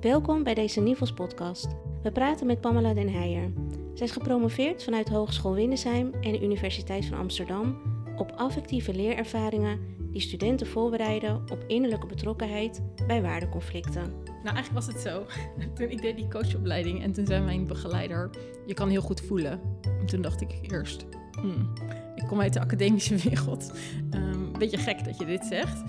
Welkom bij deze Nivels podcast. We praten met Pamela Den Heijer. Zij is gepromoveerd vanuit Hogeschool Windesheim en de Universiteit van Amsterdam op affectieve leerervaringen die studenten voorbereiden op innerlijke betrokkenheid bij waardeconflicten. Nou, eigenlijk was het zo. Toen ik deed die coachopleiding en toen zei mijn begeleider: Je kan heel goed voelen. En toen dacht ik eerst: hmm, Ik kom uit de academische wereld. Um, beetje gek dat je dit zegt.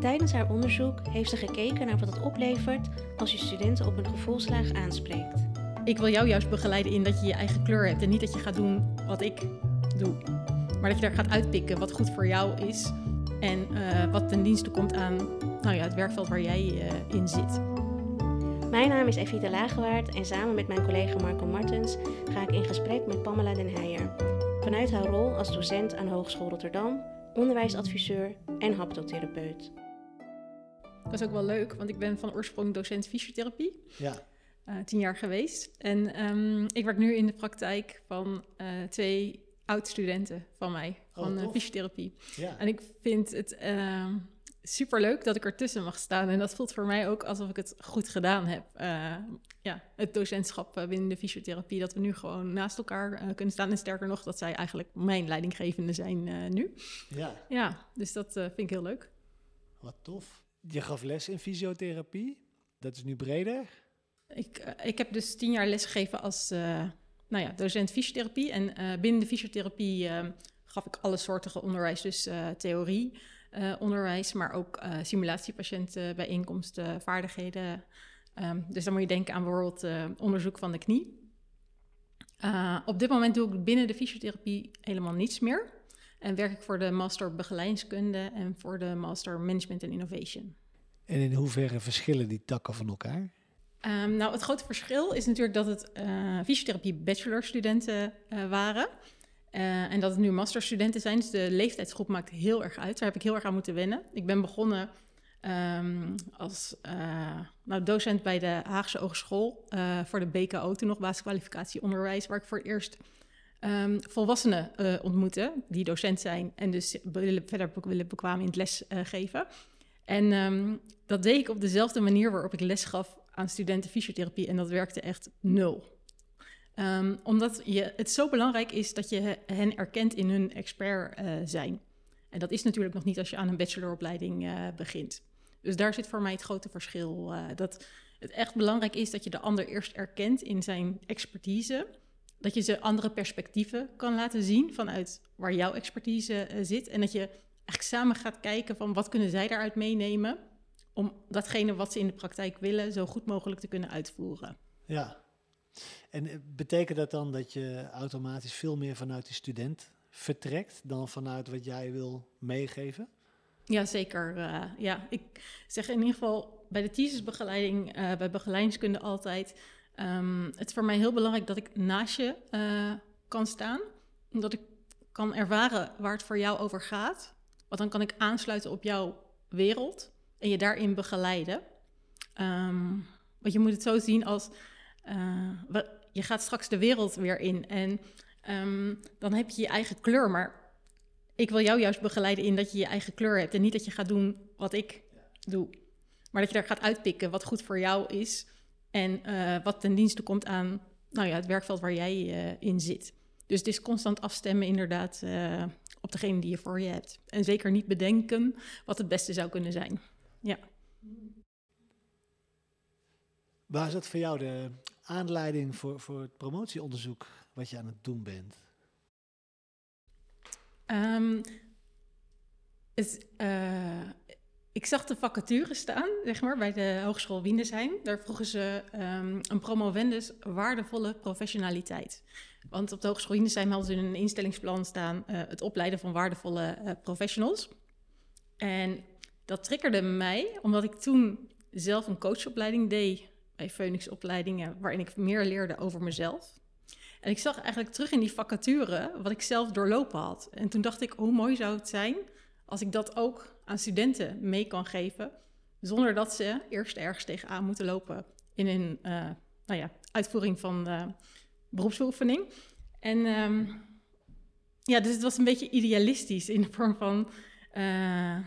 Tijdens haar onderzoek heeft ze gekeken naar wat het oplevert als je studenten op een gevoelslaag aanspreekt. Ik wil jou juist begeleiden in dat je je eigen kleur hebt en niet dat je gaat doen wat ik doe. Maar dat je daar gaat uitpikken wat goed voor jou is en uh, wat ten dienste komt aan nou ja, het werkveld waar jij uh, in zit. Mijn naam is Evita Lagewaard en samen met mijn collega Marco Martens ga ik in gesprek met Pamela Den Heijer. Vanuit haar rol als docent aan Hogeschool Rotterdam, onderwijsadviseur en haptotherapeut. Dat is ook wel leuk, want ik ben van oorsprong docent fysiotherapie. Ja. Uh, tien jaar geweest. En um, ik werk nu in de praktijk van uh, twee oud-studenten van mij, van oh, uh, fysiotherapie. Ja. En ik vind het ehm, super leuk dat ik ertussen mag staan. En dat voelt voor mij ook alsof ik het goed gedaan heb. ja, het docentschap binnen de fysiotherapie, dat we nu gewoon naast elkaar kunnen staan. En sterker nog, dat zij eigenlijk mijn leidinggevende zijn nu. Ja. Ja, dus dat vind ik heel leuk. Wat tof. Je gaf les in fysiotherapie. Dat is nu breder. Ik, uh, ik heb dus tien jaar lesgegeven als uh, nou ja, docent fysiotherapie. En uh, binnen de fysiotherapie gaf ik alle soorten onderwijs. Dus theorie, onderwijs, maar ook simulatiepatiënten, bijeenkomsten, vaardigheden. Um, dus dan moet je denken aan bijvoorbeeld onderzoek van de knie. op dit moment doe ik binnen de fysiotherapie helemaal niets meer. En werk ik voor de Master Begeleidingskunde en voor de Master Management and Innovation. En in hoeverre verschillen die takken van elkaar? Um, nou, het grote verschil is natuurlijk dat het uh, fysiotherapie bachelorstudenten uh, waren. Uh, en dat het nu masterstudenten zijn. Dus de leeftijdsgroep maakt heel erg uit. Daar heb ik heel erg aan moeten wennen. Ik ben begonnen um, als nou, docent bij de Haagse Hogeschool voor de BKO, toen nog basiskwalificatie onderwijs, waar ik voor het eerst um, volwassenen uh, ontmoeten die docent zijn en dus willen, verder willen bekwamen in het lesgeven. Uh, en um, dat deed ik op dezelfde manier waarop ik les gaf aan studenten fysiotherapie en dat werkte echt nul. Um, omdat je, het zo belangrijk is dat je hen erkent in hun expert uh, zijn. En dat is natuurlijk nog niet als je aan een bacheloropleiding begint. Dus daar zit voor mij het grote verschil. Dat het echt belangrijk is dat je de ander eerst erkent in zijn expertise dat je ze andere perspectieven kan laten zien vanuit waar jouw expertise uh, zit. En dat je eigenlijk samen gaat kijken van wat kunnen zij daaruit meenemen om datgene wat ze in de praktijk willen zo goed mogelijk te kunnen uitvoeren. Ja, en betekent dat dan dat je automatisch veel meer vanuit die student vertrekt dan vanuit wat jij wil meegeven? Ja, zeker. Uh, ja, ik zeg in ieder geval bij de thesisbegeleiding, uh, bij begeleidingskunde altijd Um, het is voor mij heel belangrijk dat ik naast je uh, kan staan. Omdat ik kan ervaren waar het voor jou over gaat. Want dan kan ik aansluiten op jouw wereld en je daarin begeleiden. Um, want je moet het zo zien als... Uh, je gaat straks de wereld weer in en um, dan heb je je eigen kleur. Maar ik wil jou juist begeleiden in dat je je eigen kleur hebt. En niet dat je gaat doen wat ik doe. Maar dat je daar gaat uitpikken wat goed voor jou is... En uh, wat ten dienste komt aan nou ja, het werkveld waar jij uh, in zit. Dus het is constant afstemmen inderdaad uh, op degene die je voor je hebt. En zeker niet bedenken wat het beste zou kunnen zijn. Ja. Waar is dat voor jou de aanleiding voor, voor het promotieonderzoek wat je aan het doen bent? Um, het, ik zag de vacature staan, zeg maar, bij de Hogeschool Windesheim. Daar vroegen ze um, een promovendus waardevolle professionaliteit. Want op de Hogeschool Windesheim hadden ze in een instellingsplan staan uh, het opleiden van waardevolle uh, professionals. En dat triggerde mij, omdat ik toen zelf een coachopleiding deed bij Phoenix Opleidingen, waarin ik meer leerde over mezelf. En ik zag eigenlijk terug in die vacature wat ik zelf doorlopen had. En toen dacht ik, hoe mooi zou het zijn als ik dat ook aan studenten mee kan geven, zonder dat ze eerst ergens tegenaan moeten lopen in hun uh, nou ja, uitvoering van uh. En um, ja, dus het was een beetje idealistisch in de vorm van uh,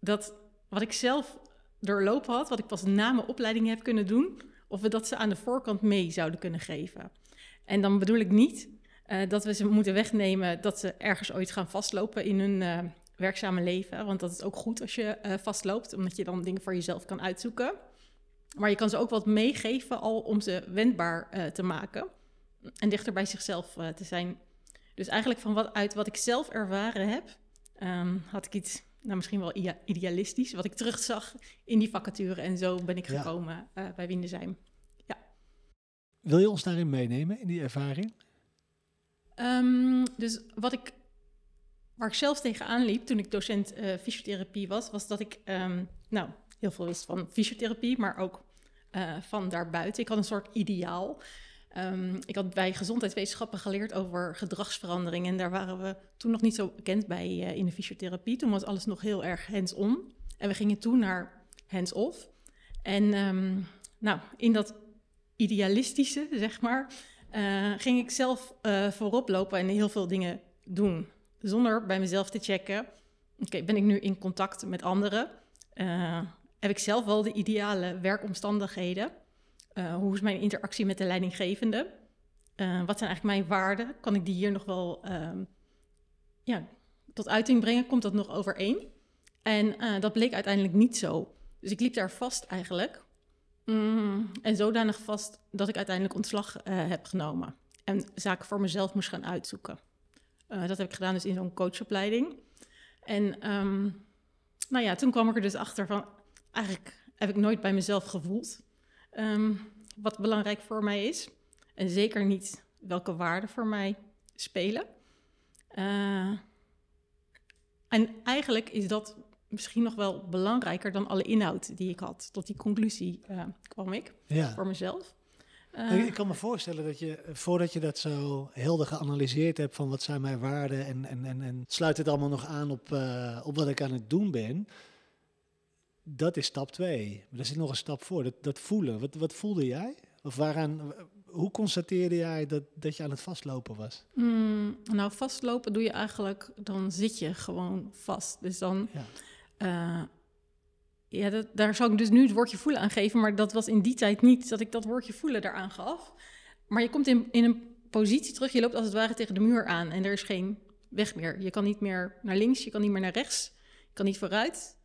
dat wat ik zelf doorlopen had, wat ik pas na mijn opleiding heb kunnen doen, of we dat ze aan de voorkant mee zouden kunnen geven. En dan bedoel ik niet dat we ze moeten wegnemen dat ze ergens ooit gaan vastlopen in hun werkzame leven. Want dat is ook goed als je uh, vastloopt, omdat je dan dingen voor jezelf kan uitzoeken. Maar je kan ze ook wat meegeven al om ze wendbaar te maken en dichter bij zichzelf te zijn. Dus eigenlijk van wat, uit wat ik zelf ervaren heb, um, had ik iets, nou misschien wel idealistisch, wat ik terugzag in die vacature. En zo ben ik gekomen bij Windesheim. Ja. Wil je ons daarin meenemen, in die ervaring? Um, dus wat ik, waar ik zelf tegenaan liep toen ik docent uh, fysiotherapie was, was dat ik um, nou, heel veel wist van fysiotherapie, maar ook uh, van daarbuiten. Ik had een soort ideaal. Um, ik had bij gezondheidswetenschappen geleerd over gedragsverandering. En daar waren we toen nog niet zo bekend bij uh, in de fysiotherapie. Toen was alles nog heel erg hands-on. En we gingen toen naar hands-off. En um, nou, in dat idealistische, zeg maar, ging ik zelf voorop lopen en heel veel dingen doen. Zonder bij mezelf te checken, oké, ben ik nu in contact met anderen? Uh, heb ik zelf wel de ideale werkomstandigheden? hoe is mijn interactie met de leidinggevende? wat zijn eigenlijk mijn waarden? Kan ik die hier nog wel um, ja, tot uiting brengen? Komt dat nog overeen? En dat bleek uiteindelijk niet zo. Dus ik liep daar vast eigenlijk. Mm, en zodanig vast dat ik uiteindelijk ontslag heb genomen. En zaken voor mezelf moest gaan uitzoeken. Uh, dat heb ik gedaan dus in zo'n coachopleiding. En um, nou ja, toen kwam ik er dus achter van... eigenlijk heb ik nooit bij mezelf gevoeld... Um, wat belangrijk voor mij is. En zeker niet welke waarden voor mij spelen. Uh, en eigenlijk is dat misschien nog wel belangrijker dan alle inhoud die ik had. Tot die conclusie uh, kwam ik ja. voor mezelf. Uh, ik kan me voorstellen dat je, voordat je dat zo helder geanalyseerd hebt van wat zijn mijn waarden en, en, en, en sluit het allemaal nog aan op, uh, op wat ik aan het doen ben, dat is stap twee. Maar er zit nog een stap voor, dat, dat voelen. Wat, wat voelde jij? Of waaraan, hoe constateerde jij dat, dat je aan het vastlopen was? Mm, nou, vastlopen doe je eigenlijk, dan zit je gewoon vast. Dus dan... Ja uh, ja, dat, daar zou ik dus nu het woordje voelen aan geven, maar dat was in die tijd niet dat ik dat woordje voelen daaraan gaf. Maar je komt in, in een positie terug, je loopt als het ware tegen de muur aan en er is geen weg meer. Je kan niet meer naar links, je kan niet meer naar rechts, je kan niet vooruit.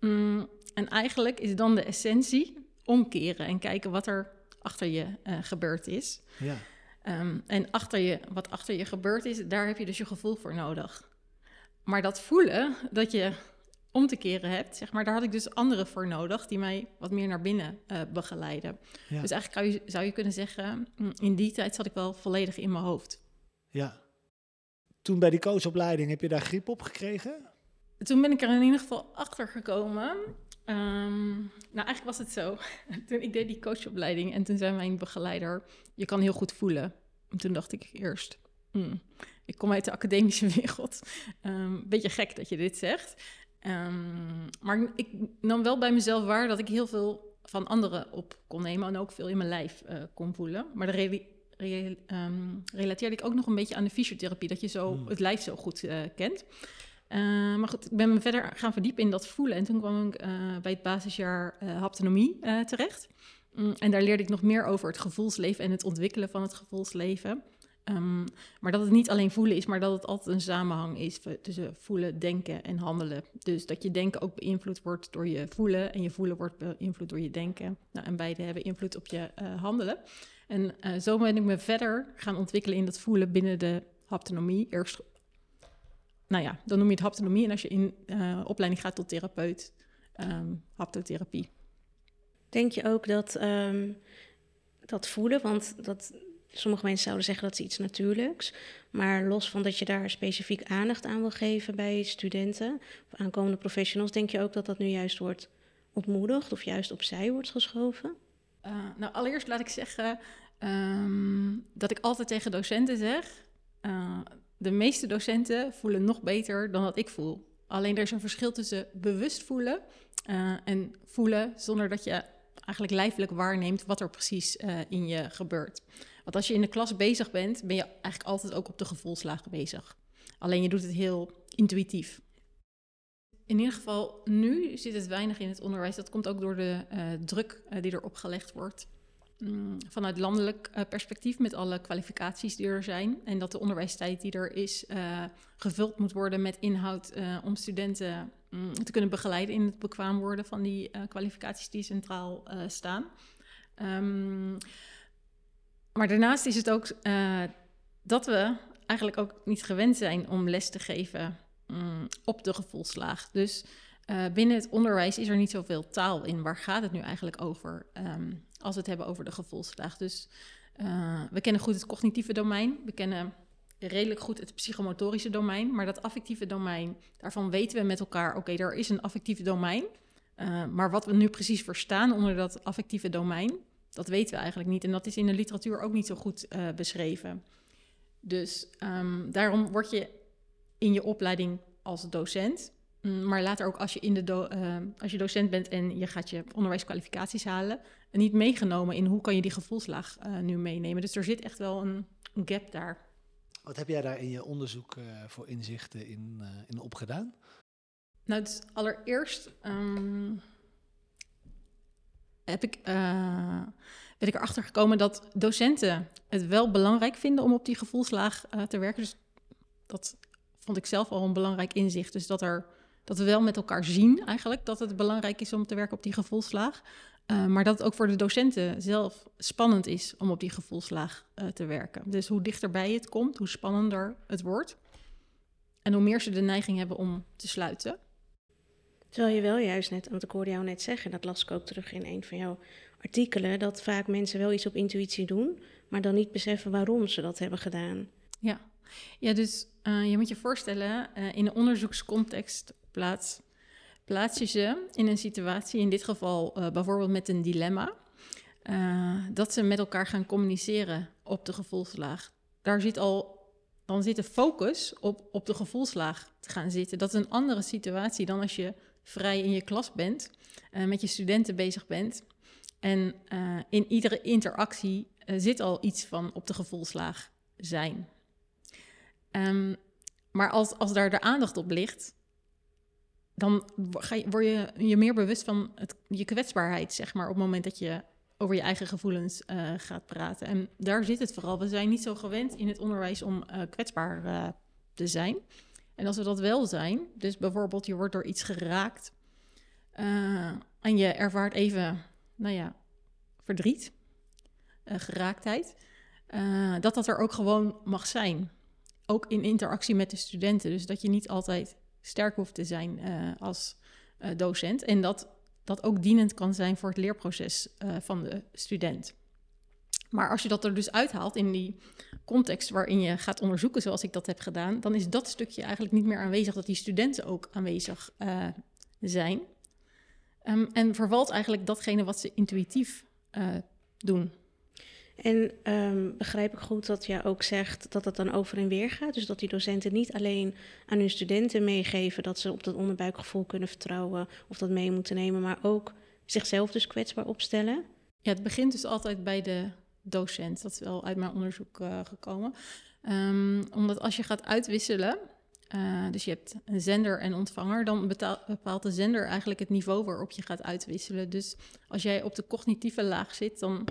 Mm, en eigenlijk is dan de essentie omkeren en kijken wat er achter je uh, gebeurd is. Ja. Um, en achter je, wat achter je gebeurd is, daar heb je dus je gevoel voor nodig. Maar dat voelen, dat je om te keren hebt, zeg maar, daar had ik dus anderen voor nodig die mij wat meer naar binnen uh, begeleiden. Dus eigenlijk je, zou je kunnen zeggen, mm, in die tijd zat ik wel volledig in mijn hoofd. Ja. Toen bij die coachopleiding, heb je daar grip op gekregen? Toen ben ik er in ieder geval achter gekomen. Um, nou, eigenlijk was het zo. toen ik deed die coachopleiding en toen zei mijn begeleider, je kan heel goed voelen. En toen dacht ik eerst, mm, ik kom uit de academische wereld. Um, beetje gek dat je dit zegt. Um, maar ik nam wel bij mezelf waar dat ik heel veel van anderen op kon nemen en ook veel in mijn lijf uh, kon voelen. Maar re re um, relateerde ik ook nog een beetje aan de fysiotherapie, dat je zo hmm. het lijf zo goed uh, kent. Uh, maar goed, ik ben me verder gaan verdiepen in dat voelen. En toen kwam ik bij het basisjaar haptonomie terecht. Um, en daar leerde ik nog meer over het gevoelsleven en het ontwikkelen van het gevoelsleven. Um, maar dat het niet alleen voelen is, maar dat het altijd een samenhang is tussen voelen, denken en handelen. Dus dat je denken ook beïnvloed wordt door je voelen en je voelen wordt beïnvloed door je denken. Nou, en beide hebben invloed op je uh, handelen. En uh, zo ben ik me verder gaan ontwikkelen in dat voelen binnen de haptonomie. Eerst, nou ja, dan noem je het haptonomie. En als je in uh, opleiding gaat tot therapeut, um, haptotherapie. Denk je ook dat um, dat voelen, want dat Sommige mensen zouden zeggen dat is iets natuurlijks. Maar los van dat je daar specifiek aandacht aan wil geven bij studenten of aankomende professionals, denk je ook dat dat nu juist wordt ontmoedigd of juist opzij wordt geschoven? Uh, nou, allereerst laat ik zeggen um, dat ik altijd tegen docenten zeg: uh, de meeste docenten voelen nog beter dan wat ik voel. Alleen er is een verschil tussen bewust voelen uh, en voelen zonder dat je eigenlijk lijfelijk waarneemt wat er precies in je gebeurt. Want als je in de klas bezig bent, ben je eigenlijk altijd ook op de gevoelslagen bezig. Alleen je doet het heel intuïtief. in ieder geval nu zit het weinig in het onderwijs. Dat komt ook door de uh, druk uh, die erop gelegd wordt. Mm, vanuit landelijk uh, perspectief met alle kwalificaties die er zijn. En dat de onderwijstijd die er is gevuld moet worden met inhoud om studenten mm, te kunnen begeleiden in het bekwaam worden van die kwalificaties die centraal staan. Um, maar daarnaast is het ook dat we eigenlijk ook niet gewend zijn om les te geven mm, op de gevoelslaag. Dus uh, binnen het onderwijs is er niet zoveel taal in. Waar gaat het nu eigenlijk over um, als we het hebben over de gevoelslaag? Dus uh, we kennen goed het cognitieve domein. We kennen redelijk goed het psychomotorische domein. Maar dat affectieve domein, daarvan weten we met elkaar... oké, er is een affectieve domein. Maar wat we nu precies verstaan onder dat affectieve domein... dat weten we eigenlijk niet. En dat is in de literatuur ook niet zo goed beschreven. Dus um, daarom word je in je opleiding als docent, mm, maar later ook als je, in de do uh, als je docent bent en je gaat je onderwijskwalificaties halen, niet meegenomen in hoe kan je die gevoelslaag uh, nu meenemen. Dus er zit echt wel een, een, gap daar. Wat heb jij daar in je onderzoek uh, voor inzichten in, in opgedaan? Nou, het allereerst um, heb ik ben ik erachter gekomen dat docenten het wel belangrijk vinden om op die gevoelslaag uh, te werken. Dus dat vond ik zelf al een belangrijk inzicht. Dus dat, er, dat we wel met elkaar zien eigenlijk dat het belangrijk is om te werken op die gevoelslaag. Uh, maar dat het ook voor de docenten zelf spannend is om op die gevoelslaag te werken. Dus hoe dichterbij het komt, hoe spannender het wordt. En hoe meer ze de neiging hebben om te sluiten. Terwijl je wel juist net, want ik hoorde jou net zeggen, dat las ik ook terug in een van jouw artikelen, dat vaak mensen wel iets op intuïtie doen, maar dan niet beseffen waarom ze dat hebben gedaan. Ja, ja dus uh, je moet je voorstellen, uh, in een onderzoekscontext plaats, plaats je ze in een situatie, in dit geval uh, bijvoorbeeld met een dilemma, dat ze met elkaar gaan communiceren op de gevoelslaag. Daar zit al dan zit de focus op, op de gevoelslaag te gaan zitten. Dat is een andere situatie dan als je vrij in je klas bent, uh, met je studenten bezig bent. En uh, in iedere interactie uh, zit al iets van op de gevoelslaag zijn. Um, maar als, als daar de aandacht op ligt, dan ga je, word je je meer bewust van het, je kwetsbaarheid, zeg maar, op het moment dat je over je eigen gevoelens gaat praten. En daar zit het vooral. We zijn niet zo gewend in het onderwijs om kwetsbaar te zijn. En als we dat wel zijn, dus bijvoorbeeld je wordt door iets geraakt uh, en je ervaart even, nou ja, verdriet, uh, geraaktheid, uh, dat dat er ook gewoon mag zijn. Ook in interactie met de studenten. Dus dat je niet altijd sterk hoeft te zijn als docent. En dat dat ook dienend kan zijn voor het leerproces van de student. Maar als je dat er dus uithaalt in die context waarin je gaat onderzoeken, zoals ik dat heb gedaan, dan is dat stukje eigenlijk niet meer aanwezig, dat die studenten ook aanwezig uh, zijn. Um, en vervalt eigenlijk datgene wat ze intuïtief uh, doen. En um, begrijp ik goed dat jij ook zegt dat het dan over en weer gaat? Dus dat die docenten niet alleen aan hun studenten meegeven dat ze op dat onderbuikgevoel kunnen vertrouwen of dat mee moeten nemen, maar ook zichzelf dus kwetsbaar opstellen? Ja, het begint dus altijd bij de docent. Dat is wel uit mijn onderzoek uh, gekomen. Um, omdat als je gaat uitwisselen, uh, dus je hebt een zender en ontvanger, dan bepaalt de zender eigenlijk het niveau waarop je gaat uitwisselen. Dus als jij op de cognitieve laag zit, dan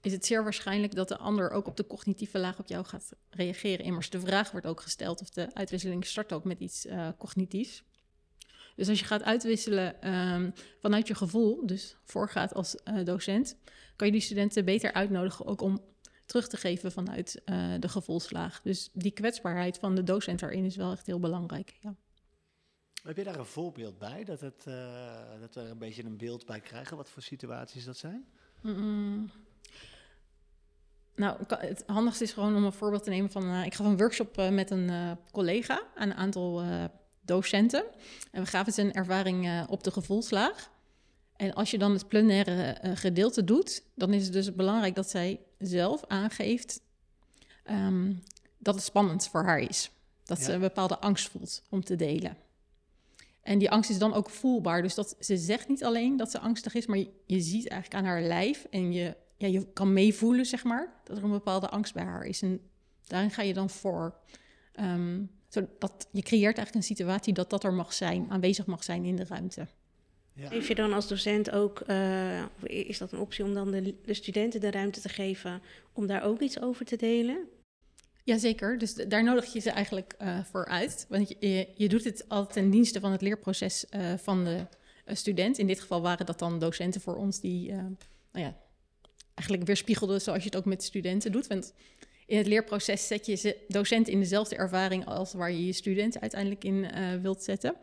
is het zeer waarschijnlijk dat de ander ook op de cognitieve laag op jou gaat reageren. Immers, de vraag wordt ook gesteld of de uitwisseling start ook met iets uh, cognitiefs. Dus als je gaat uitwisselen um, vanuit je gevoel, dus voorgaat als uh, docent, kan je die studenten beter uitnodigen ook om terug te geven vanuit uh, de gevoelslaag. Dus die kwetsbaarheid van de docent daarin is wel echt heel belangrijk. Ja. Heb je daar een voorbeeld bij, dat, het, uh, dat we er een beetje een beeld bij krijgen? Wat voor situaties dat zijn? Mm -mm. Nou, het handigste is gewoon om een voorbeeld te nemen van... Uh, ik gaf een workshop met een collega aan een aantal docenten. En we gaven ze een ervaring op de gevoelslaag. En als je dan het plenaire uh, gedeelte doet, dan is het dus belangrijk dat zij zelf aangeeft um, dat het spannend voor haar is. Dat ja. ze een bepaalde angst voelt om te delen. En die angst is dan ook voelbaar. Dus dat, ze zegt niet alleen dat ze angstig is, maar je, je ziet eigenlijk aan haar lijf en je, ja, je kan meevoelen, zeg maar, dat er een bepaalde angst bij haar is. En daarin ga je dan voor. Um, zodat je creëert eigenlijk een situatie dat dat er mag zijn, aanwezig mag zijn in de ruimte. Ja. Geef je dan als docent ook, uh, is dat een optie om dan de, de, studenten de ruimte te geven om daar ook iets over te delen? Jazeker, dus daar nodig je ze eigenlijk uh, voor uit. Want je, je, doet het altijd ten dienste van het leerproces uh, van de student. In dit geval waren dat dan docenten voor ons die nou ja, eigenlijk weerspiegelden zoals je het ook met studenten doet. Want in het leerproces zet je docent in dezelfde ervaring als waar je je student uiteindelijk in wilt zetten.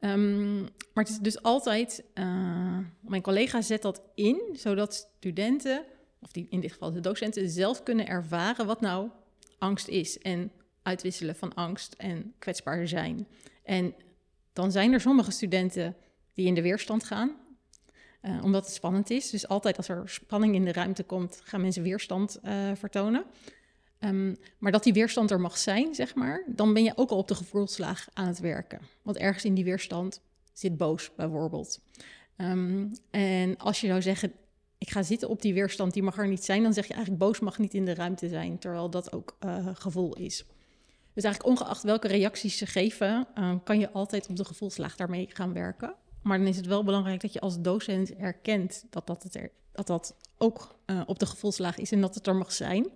Um, maar het is dus altijd, uh, mijn collega zet dat in, zodat studenten, of die, in dit geval de docenten, zelf kunnen ervaren wat nou angst is. En uitwisselen van angst en kwetsbaar zijn. En dan zijn er sommige studenten die in de weerstand gaan, uh, omdat het spannend is. Dus altijd als er spanning in de ruimte komt, gaan mensen weerstand vertonen. Um, maar dat die weerstand er mag zijn, zeg maar, dan ben je ook al op de gevoelslaag aan het werken. Want ergens in die weerstand zit boos, bijvoorbeeld. Um, en als je zou zeggen, ik ga zitten op die weerstand, die mag er niet zijn, dan zeg je eigenlijk, boos mag niet in de ruimte zijn, terwijl dat ook uh, gevoel is. Dus eigenlijk ongeacht welke reacties ze geven, uh, kan je altijd op de gevoelslaag daarmee gaan werken. Maar dan is het wel belangrijk dat je als docent erkent dat dat, het dat, dat ook uh, op de gevoelslaag is en dat het er mag zijn.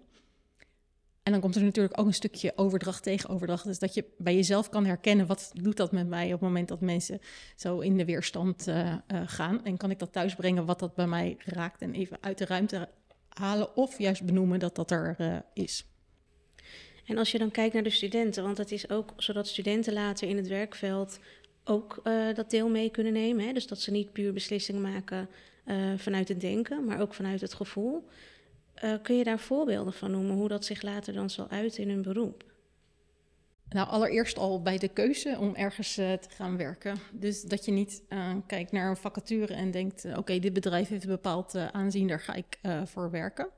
En dan komt er natuurlijk ook een stukje overdracht tegen overdracht. Dus dat je bij jezelf kan herkennen, wat doet dat met mij op het moment dat mensen zo in de weerstand uh, uh, gaan. En kan ik dat thuisbrengen wat dat bij mij raakt en even uit de ruimte halen of juist benoemen dat dat er uh, is. En als je dan kijkt naar de studenten, want het is ook zodat studenten later in het werkveld ook dat deel mee kunnen nemen. Hè? Dus dat ze niet puur beslissingen maken vanuit het denken, maar ook vanuit het gevoel. Uh, kun je daar voorbeelden van noemen, hoe dat zich later dan zal uiten in hun beroep? Nou, allereerst al bij de keuze om ergens uh, te gaan werken. Dus dat je niet uh, kijkt naar een vacature en denkt: oké, dit bedrijf heeft een bepaald aanzien, daar ga ik voor werken.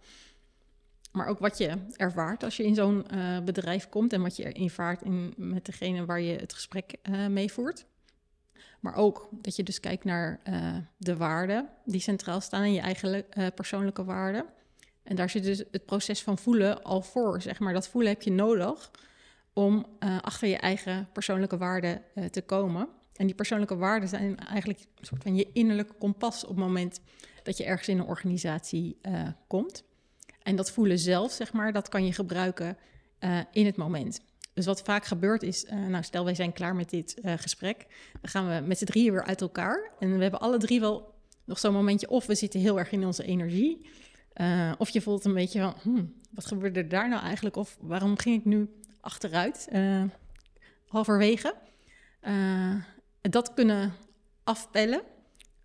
Maar ook wat je ervaart als je in zo'n bedrijf komt en wat je ervaart in, met degene waar je het gesprek mee voert. Maar ook dat je dus kijkt naar de waarden die centraal staan in je eigen persoonlijke waarden. En daar zit dus het proces van voelen al voor, zeg maar. Dat voelen heb je nodig om uh, achter je eigen persoonlijke waarden uh, te komen. En die persoonlijke waarden zijn eigenlijk een soort van je innerlijke kompas op het moment dat je ergens in een organisatie uh, komt. En dat voelen zelf, zeg maar, dat kan je gebruiken in het moment. Dus wat vaak gebeurt is, nou stel wij zijn klaar met dit gesprek, dan gaan we met z'n drieën weer uit elkaar. En we hebben alle drie wel nog zo'n momentje, of we zitten heel erg in onze energie, uh, of je voelt een beetje van, hmm, wat gebeurde er daar nou eigenlijk? Of waarom ging ik nu achteruit, uh, halverwege? Uh, dat kunnen afpellen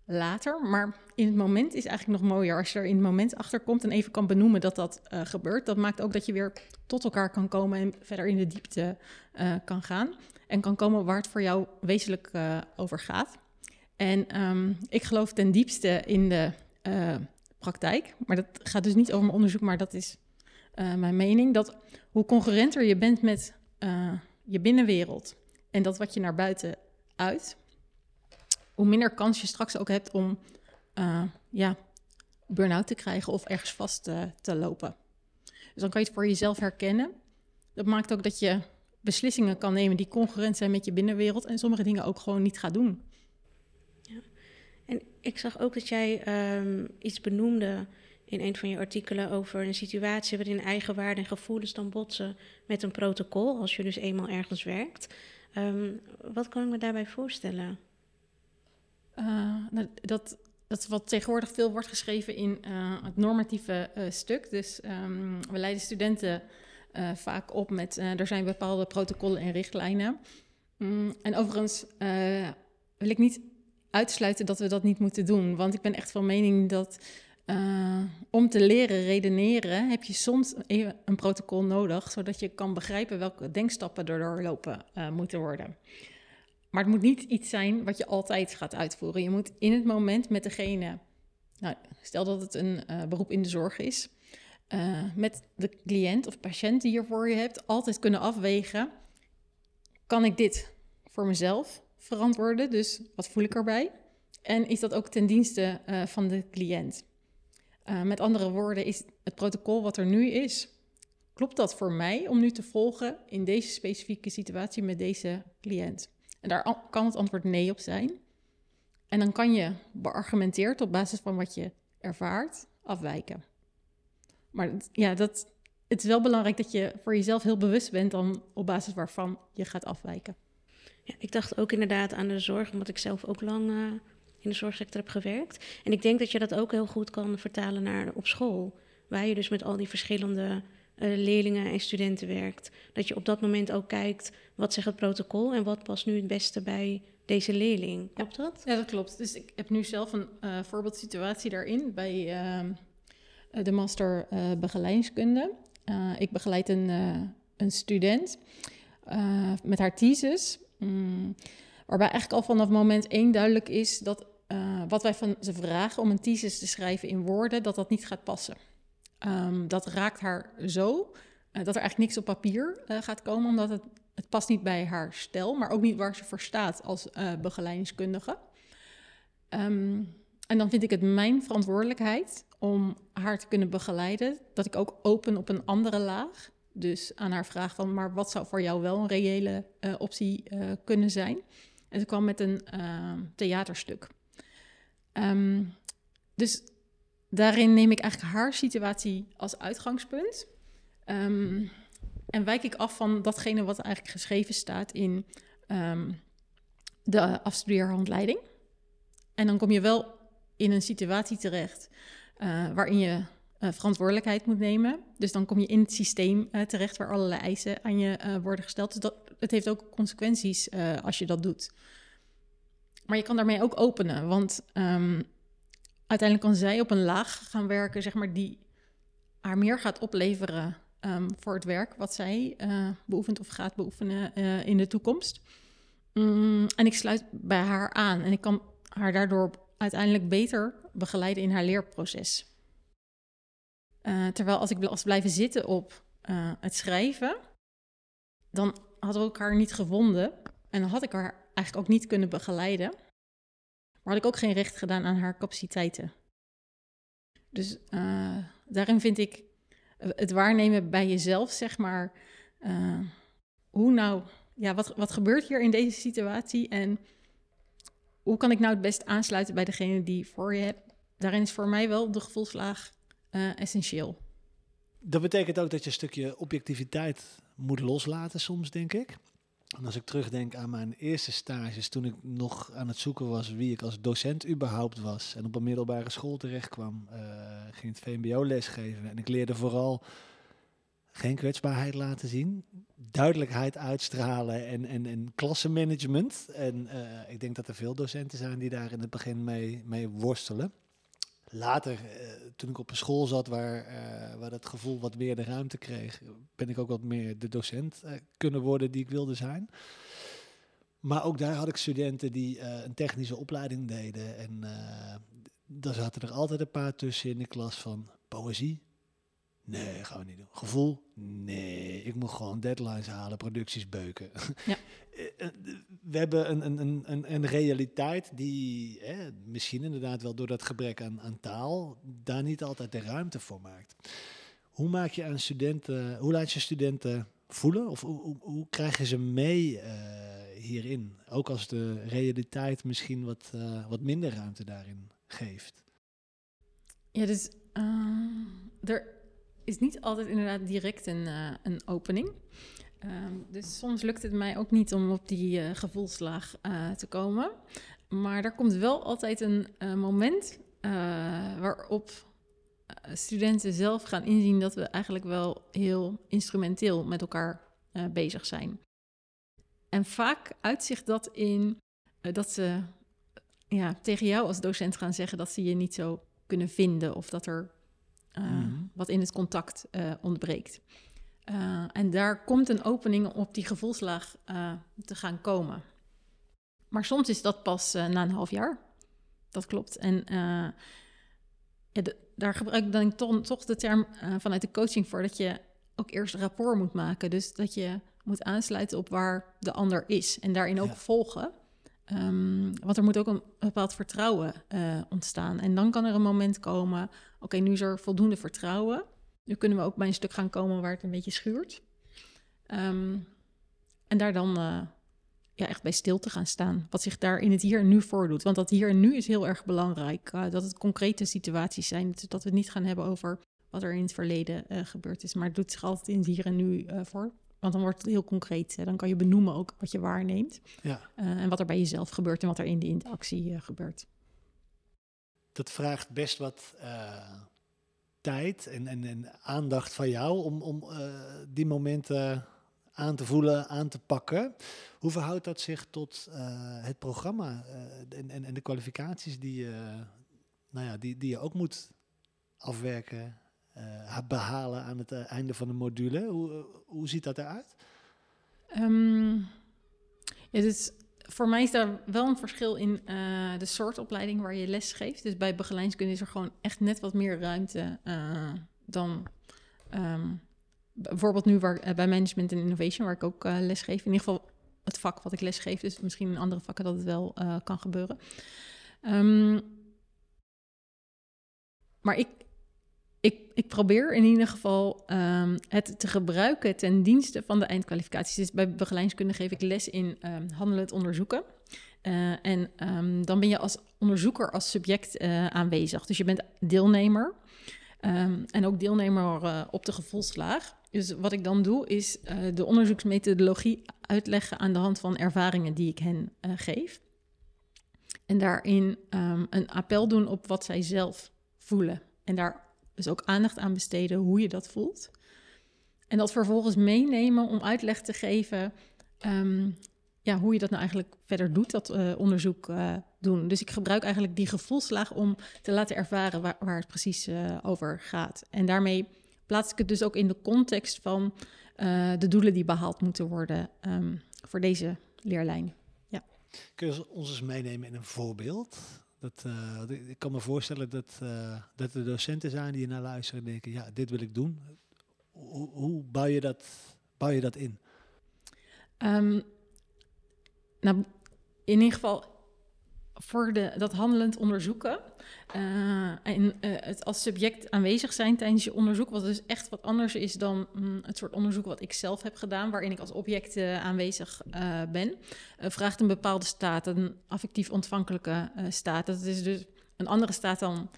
later, maar in het moment is eigenlijk nog mooier als je er in het moment achter komt en even kan benoemen dat dat gebeurt. Dat maakt ook dat je weer tot elkaar kan komen en verder in de diepte kan gaan. En kan komen waar het voor jou wezenlijk over gaat. En um, ik geloof ten diepste in de praktijk. Maar dat gaat dus niet over mijn onderzoek, maar dat is uh, mijn mening. Dat hoe concurrenter je bent met uh, je binnenwereld en dat wat je naar buiten uit, hoe minder kans je straks ook hebt om uh, ja, burn-out te krijgen of ergens vast te lopen. Dus dan kan je het voor jezelf herkennen. Dat maakt ook dat je beslissingen kan nemen die concurrent zijn met je binnenwereld en sommige dingen ook gewoon niet gaat doen. En ik zag ook dat jij um, iets benoemde in een van je artikelen over een situatie waarin eigen waarden en gevoelens dan botsen met een protocol, als je dus eenmaal ergens werkt. Um, wat kan ik me daarbij voorstellen? Uh, nou, dat, dat is wat tegenwoordig veel wordt geschreven in uh, het normatieve uh, stuk. Dus um, we leiden studenten vaak op met, er zijn bepaalde protocollen en richtlijnen. Mm, en overigens wil ik niet uitsluiten dat we dat niet moeten doen. Want ik ben echt van mening dat uh, om te leren redeneren heb je soms even een protocol nodig, zodat je kan begrijpen welke denkstappen er doorlopen uh, moeten worden. Maar het moet niet iets zijn wat je altijd gaat uitvoeren. Je moet in het moment met degene, nou, stel dat het een uh, beroep in de zorg is, met de cliënt of patiënt die je voor je hebt, altijd kunnen afwegen: kan ik dit voor mezelf verantwoorden. Dus wat voel ik erbij? En is dat ook ten dienste uh, van de cliënt? Uh, met andere woorden, is het protocol wat er nu is, klopt dat voor mij om nu te volgen in deze specifieke situatie met deze cliënt? En daar kan het antwoord nee op zijn. En dan kan je beargumenteerd op basis van wat je ervaart afwijken. Maar ja, dat, het is wel belangrijk dat je voor jezelf heel bewust bent dan op basis waarvan je gaat afwijken. Ja, ik dacht ook inderdaad aan de zorg, omdat ik zelf ook lang uh, in de zorgsector heb gewerkt. En ik denk dat je dat ook heel goed kan vertalen naar op school. Waar je dus met al die verschillende uh, leerlingen en studenten werkt. Dat je op dat moment ook kijkt, wat zegt het protocol en wat past nu het beste bij deze leerling. Klopt dat? Ja, dat klopt. Dus ik heb nu zelf een uh, voorbeeldsituatie daarin bij uh, de master begeleidingskunde. ik begeleid een, een student met haar thesis. Um, waarbij eigenlijk al vanaf moment één duidelijk is dat wat wij van ze vragen om een thesis te schrijven in woorden, dat dat niet gaat passen. Um, dat raakt haar zo dat er eigenlijk niks op papier gaat komen, omdat het het past niet bij haar stijl, maar ook niet waar ze voor staat als begeleidingskundige. Um, en dan vind ik het mijn verantwoordelijkheid om haar te kunnen begeleiden, dat ik ook open op een andere laag. Dus aan haar vraag van, maar wat zou voor jou wel een reële uh, optie uh, kunnen zijn? En ze kwam met een theaterstuk. Um, dus daarin neem ik eigenlijk haar situatie als uitgangspunt. Um, en wijk ik af van datgene wat eigenlijk geschreven staat in um, de afstudeerhandleiding. En dan kom je wel in een situatie terecht uh, waarin je uh, verantwoordelijkheid moet nemen. Dus dan kom je in het systeem uh, terecht waar allerlei eisen aan je worden gesteld. Dus dat, het heeft ook consequenties als je dat doet. Maar je kan daarmee ook openen, want um, uiteindelijk kan zij op een laag gaan werken, zeg maar, die haar meer gaat opleveren um, voor het werk wat zij beoefent of gaat beoefenen in de toekomst. Um, en ik sluit bij haar aan en ik kan haar daardoor uiteindelijk beter begeleiden in haar leerproces. Uh, terwijl als ik was blijven zitten op het schrijven, dan hadden we elkaar niet gevonden en dan had ik haar eigenlijk ook niet kunnen begeleiden. Maar had ik ook geen recht gedaan aan haar capaciteiten. Dus daarin vind ik het waarnemen bij jezelf, zeg maar. Hoe nou, ja, wat, wat gebeurt hier in deze situatie en hoe kan ik nou het best aansluiten bij degene die voor je hebt? Daarin is voor mij wel de gevoelslaag uh, essentieel. Dat betekent ook dat je een stukje objectiviteit moet loslaten soms, denk ik. En als ik terugdenk aan mijn eerste stages, toen ik nog aan het zoeken was wie ik als docent überhaupt was en op een middelbare school terecht kwam, uh, ging het VMBO lesgeven en ik leerde vooral geen kwetsbaarheid laten zien, duidelijkheid uitstralen en, en, en klassenmanagement. En uh, ik denk dat er veel docenten zijn die daar in het begin mee, mee worstelen. Later, uh, toen ik op een school zat waar, uh, waar dat gevoel wat meer de ruimte kreeg, ben ik ook wat meer de docent uh, kunnen worden die ik wilde zijn. Maar ook daar had ik studenten die een technische opleiding deden. En daar zaten er altijd een paar tussen in de klas van poëzie, Nee, gaan we niet doen. Gevoel? Nee, ik moet gewoon deadlines halen, producties beuken. Ja. Eh, eh, we hebben een, een, een, een realiteit die hè, misschien inderdaad wel door dat gebrek aan, aan taal daar niet altijd de ruimte voor maakt. Hoe maak je aan studenten, hoe laat je studenten voelen? Of hoe, hoe, hoe krijg je ze mee uh, hierin? Ook als de realiteit misschien wat, uh, wat minder ruimte daarin geeft. Ja, dus uh, er is niet altijd inderdaad direct een, uh, een opening. Um, dus soms lukt het mij ook niet om op die uh, gevoelslaag uh, te komen. Maar er komt wel altijd een moment waarop studenten zelf gaan inzien dat we eigenlijk wel heel instrumenteel met elkaar bezig zijn. En vaak uitzicht dat in dat ze ja, tegen jou als docent gaan zeggen dat ze je niet zo kunnen vinden of dat er uh, mm. wat in het contact uh, ontbreekt. Uh, en daar komt een opening op die gevoelslaag te gaan komen. Maar soms is dat pas na een half jaar. Dat klopt. En ja, daar gebruik ik dan toch, toch de term vanuit de coaching voor dat je ook eerst rapport moet maken. Dus dat je moet aansluiten op waar de ander is en daarin ook ja. volgen. Um, want er moet ook een bepaald vertrouwen uh, ontstaan. En dan kan er een moment komen, oké, nu is er voldoende vertrouwen. Nu kunnen we ook bij een stuk gaan komen waar het een beetje schuurt. Ehm, en daar dan uh, ja, echt bij stil te gaan staan. Wat zich daar in het hier en nu voordoet. Want dat hier en nu is heel erg belangrijk. Uh, dat het concrete situaties zijn. Dat we het niet gaan hebben over wat er in het verleden gebeurd is. Maar het doet zich altijd in het hier en nu voor. Want dan wordt het heel concreet. Hè? Dan kan je benoemen ook wat je waarneemt. Ja. en wat er bij jezelf gebeurt en wat er in de interactie gebeurt. Dat vraagt best wat tijd en, en, en, aandacht van jou om, om die momenten aan te voelen, aan te pakken. Hoe verhoudt dat zich tot het programma en, en, en, de kwalificaties die, nou ja, die, die je ook moet afwerken, behalen aan het einde van de module? Hoe, hoe ziet dat eruit? Um, ja, dus voor mij is daar wel een verschil in de soort opleiding waar je les geeft. Dus bij begeleidingskunde is er gewoon echt net wat meer ruimte dan... Um, bijvoorbeeld nu waar, bij management en innovation, waar ik ook les geef. In ieder geval het vak wat ik les geef. Dus misschien in andere vakken dat het wel kan gebeuren. Um, maar ik, ik, ik probeer in ieder geval um, het te gebruiken ten dienste van de eindkwalificaties. Dus bij begeleidingskunde geef ik les in um, handelend onderzoeken. Uh, en dan ben je als onderzoeker, als subject aanwezig. Dus je bent deelnemer. en ook deelnemer op de gevolgslaag. Dus wat ik dan doe, is de onderzoeksmethodologie uitleggen aan de hand van ervaringen die ik hen geef. En daarin een appel doen op wat zij zelf voelen. En daar dus ook aandacht aan besteden hoe je dat voelt. En dat vervolgens meenemen om uitleg te geven um, ja, hoe je dat nou eigenlijk verder doet, dat uh, onderzoek doen. Dus ik gebruik eigenlijk die gevoelslaag om te laten ervaren waar, waar het precies over gaat. En daarmee plaats ik het dus ook in de context van de doelen die behaald moeten worden um, voor deze leerlijn. Ja. Kun je ons eens meenemen in een voorbeeld? Dat, uh, ik kan me voorstellen dat, uh, dat er docenten zijn die naar luisteren en denken, ja, dit wil ik doen. Hoe, hoe bouw, je dat, bouw je dat in? Um, nou, in ieder geval voor de, dat handelend onderzoeken uh, en uh, het als subject aanwezig zijn tijdens je onderzoek, wat dus echt wat anders is dan mm, het soort onderzoek wat ik zelf heb gedaan, waarin ik als object uh, aanwezig ben, vraagt een bepaalde staat, een affectief ontvankelijke staat. Dat is dus een andere staat dan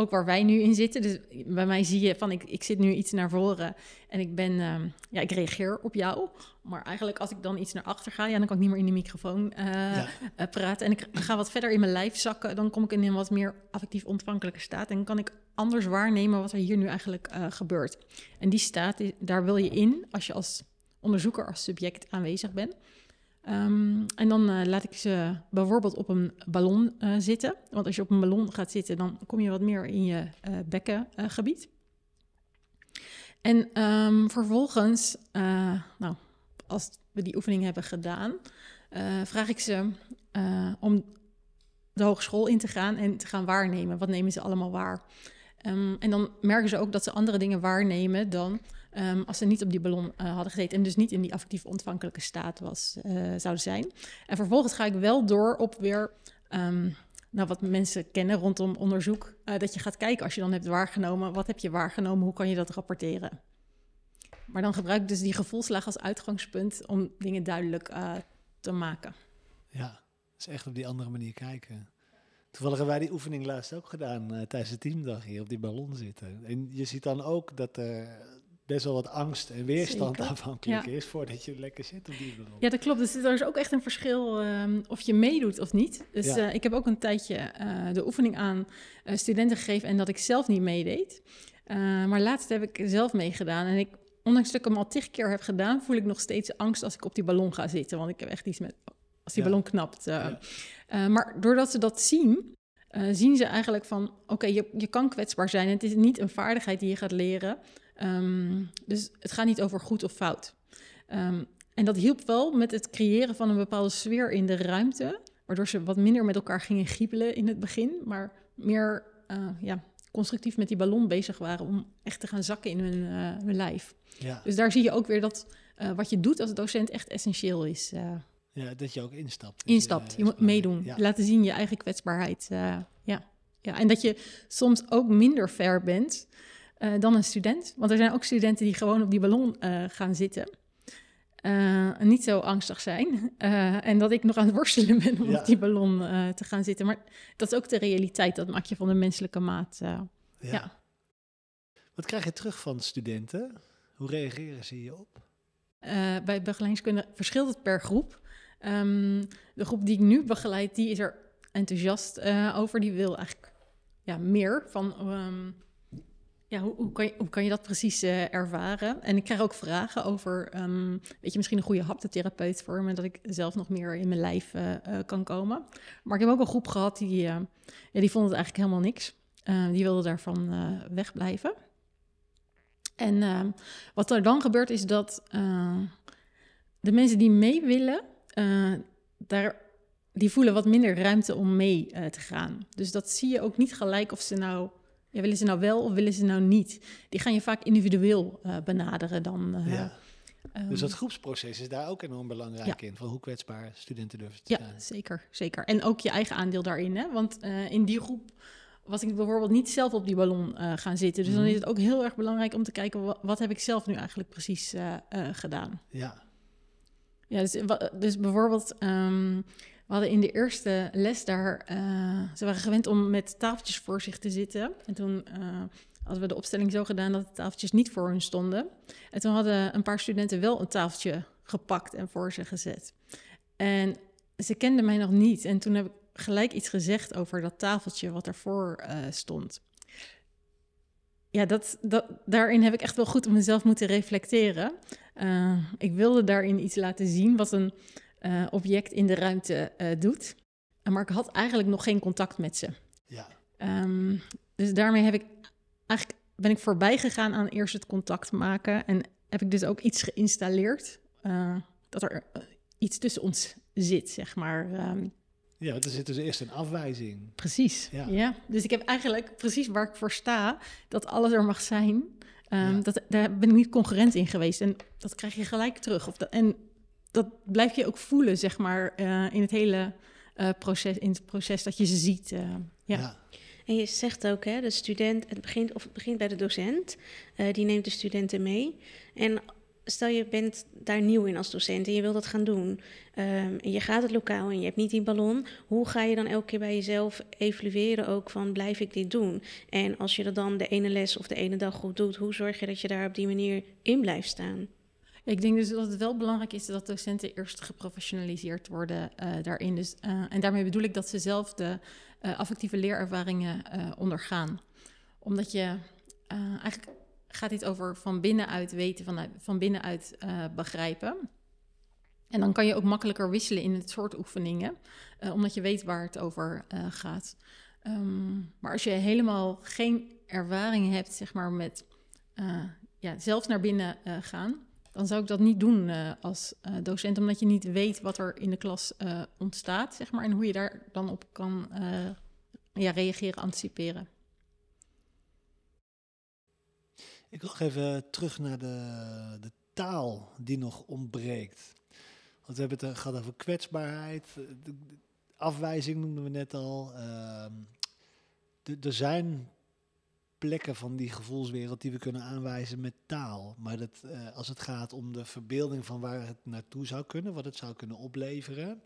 ook waar wij nu in zitten. Dus bij mij zie je van ik, ik zit nu iets naar voren en ik ben, uh, ja, ik reageer op jou. Maar eigenlijk als ik dan iets naar achter ga, ja, dan kan ik niet meer in de microfoon uh, ja. uh, praten. En ik ga wat verder in mijn lijf zakken, dan kom ik in een wat meer affectief ontvankelijke staat. En kan ik anders waarnemen wat er hier nu eigenlijk eh, gebeurt. En die staat, daar wil je in als je als onderzoeker, als subject aanwezig bent. Um, en dan uh, laat ik ze bijvoorbeeld op een ballon uh, zitten. Want als je op een ballon gaat zitten, dan kom je wat meer in je uh, bekkengebied. en um, vervolgens, nou, als we die oefening hebben gedaan, vraag ik ze om de hogeschool in te gaan en te gaan waarnemen. Wat nemen ze allemaal waar? Um, en dan merken ze ook dat ze andere dingen waarnemen dan Um, als ze niet op die ballon uh, hadden gezeten en dus niet in die affectief ontvankelijke staat was, uh, zouden zijn. En vervolgens ga ik wel door op weer um, nou, wat mensen kennen rondom onderzoek. Uh, dat je gaat kijken als je dan hebt waargenomen, wat heb je waargenomen, hoe kan je dat rapporteren? Maar dan gebruik ik dus die gevoelslaag als uitgangspunt om dingen duidelijk te maken. Ja, dus echt op die andere manier kijken. Toevallig hebben wij die oefening laatst ook gedaan tijdens de teamdag hier op die ballon zitten. En je ziet dan ook dat er best wel wat angst en weerstand Zeker. afhankelijk ja. is voordat je lekker zit op die ballon. Ja, dat klopt. Dus er is ook echt een verschil um, of je meedoet of niet. Dus ja. uh, ik heb ook een tijdje uh, de oefening aan uh, studenten gegeven en dat ik zelf niet meedeed. maar laatst heb ik zelf meegedaan en ik, ondanks dat ik hem al tig keer heb gedaan, voel ik nog steeds angst als ik op die ballon ga zitten. Want ik heb echt iets met als die ja. ballon knapt. maar doordat ze dat zien, zien ze eigenlijk van: oké, okay, je, je kan kwetsbaar zijn. Het is niet een vaardigheid die je gaat leren. Um, dus het gaat niet over goed of fout. Um, en dat hielp wel met het creëren van een bepaalde sfeer in de ruimte, waardoor ze wat minder met elkaar gingen giebelen in het begin, maar meer uh, ja, constructief met die ballon bezig waren om echt te gaan zakken in hun, uh, hun lijf. Ja. Dus daar zie je ook weer dat uh, wat je doet als docent echt essentieel is. ja, dat je ook instapt. Instapt, je moet meedoen. Ja. Laten zien je eigen kwetsbaarheid. ja. ja, en dat je soms ook minder ver bent eh, dan een student. Want er zijn ook studenten die gewoon op die ballon eh, gaan zitten. Eh, niet zo angstig zijn. En dat ik nog aan het worstelen ben om Ja. op die ballon te gaan zitten. Maar dat is ook de realiteit. Dat maak je van de menselijke maat. Ja. Ja. Wat krijg je terug van studenten? Hoe reageren ze hierop? Bij begeleidingskunde verschilt het per groep. Ehm, de groep die ik nu begeleid, die is er enthousiast over. Die wil eigenlijk ja, meer van... ehm, ja, hoe, hoe, kan je, hoe kan je dat precies eh, ervaren? En ik krijg ook vragen over... ehm, weet je, misschien een goede haptotherapeut voor me... dat ik zelf nog meer in mijn lijf eh, eh, kan komen. Maar ik heb ook een groep gehad die... ja, die vond het eigenlijk helemaal niks. Die wilde daarvan wegblijven. En ehm, wat er dan gebeurt is dat de mensen die mee willen, daar, die voelen wat minder ruimte om mee te gaan. Dus dat zie je ook niet gelijk of ze nou, ja, willen ze nou wel of willen ze nou niet. Die gaan je vaak individueel eh, benaderen dan. eh, ja. ehm, Dus dat groepsproces is daar ook enorm belangrijk in. Van hoe kwetsbaar studenten durven te Ja, zijn. zeker, zeker. En ook je eigen aandeel daarin. Hè? Want eh, in die groep was ik bijvoorbeeld niet zelf op die ballon gaan zitten. Dus dan Mhm. is het ook heel erg belangrijk om te kijken... wat, wat heb ik zelf nu eigenlijk precies gedaan. Ja. Ja, dus, dus bijvoorbeeld, ehm, we hadden in de eerste les daar, eh, ze waren gewend om met tafeltjes voor zich te zitten. En toen eh, hadden we de opstelling zo gedaan dat de tafeltjes niet voor hun stonden. En toen hadden een paar studenten wel een tafeltje gepakt en voor ze gezet. En ze kenden mij nog niet. En toen heb ik gelijk iets gezegd over dat tafeltje wat ervoor eh stond. Ja, dat, dat, daarin heb ik echt wel goed op mezelf moeten reflecteren. Ik wilde daarin iets laten zien wat een eh, object in de ruimte eh, doet. Maar ik had eigenlijk nog geen contact met ze. Ja. Ehm, dus daarmee heb ik eigenlijk ben ik voorbij gegaan aan eerst het contact maken. En heb ik dus ook iets geïnstalleerd. eh, dat er iets tussen ons zit, zeg maar. Ehm, ja, want er zit dus eerst een afwijzing. Precies. Ja. Ja. Dus ik heb eigenlijk precies waar ik voor sta, dat alles er mag zijn. Ehm, Ja. dat, daar ben ik niet concurrent in geweest. En dat krijg je gelijk terug. Of dat, en dat blijf je ook voelen, zeg maar, eh, in het hele eh, proces, in het proces dat je ze ziet. eh, ja. ja. En je zegt ook, hè, de student, het begint, of het begint bij de docent, eh, die neemt de studenten mee. En stel je bent daar nieuw in als docent en je wil dat gaan doen. ehm, en je gaat het lokaal en je hebt niet die ballon. Hoe ga je dan elke keer bij jezelf evalueren ook van blijf ik dit doen? En als je dat dan de ene les of de ene dag goed doet, hoe zorg je dat je daar op die manier in blijft staan? Ik denk dus dat het wel belangrijk is dat docenten eerst geprofessionaliseerd worden eh, daarin. Dus, eh, en daarmee bedoel ik dat ze zelf de eh, affectieve leerervaringen ondergaan. Omdat je eigenlijk gaat dit over van binnenuit weten, van, van binnenuit begrijpen. En dan kan je ook makkelijker wisselen in het soort oefeningen, omdat je weet waar het over gaat. Ehm, maar als je helemaal geen ervaring hebt, zeg maar, met ja, zelf naar binnen gaan, dan zou ik dat niet doen eh, als eh, docent, omdat je niet weet wat er in de klas eh, ontstaat, zeg maar, en hoe je daar dan op kan ja, reageren, anticiperen. Ik wil nog even terug naar de, de taal die nog ontbreekt. Want we hebben het eh, gehad over kwetsbaarheid, afwijzing noemden we net al. Ehm, er zijn plekken van die gevoelswereld die we kunnen aanwijzen met taal. Maar dat, eh, als het gaat om de verbeelding van waar het naartoe zou kunnen, wat het zou kunnen opleveren.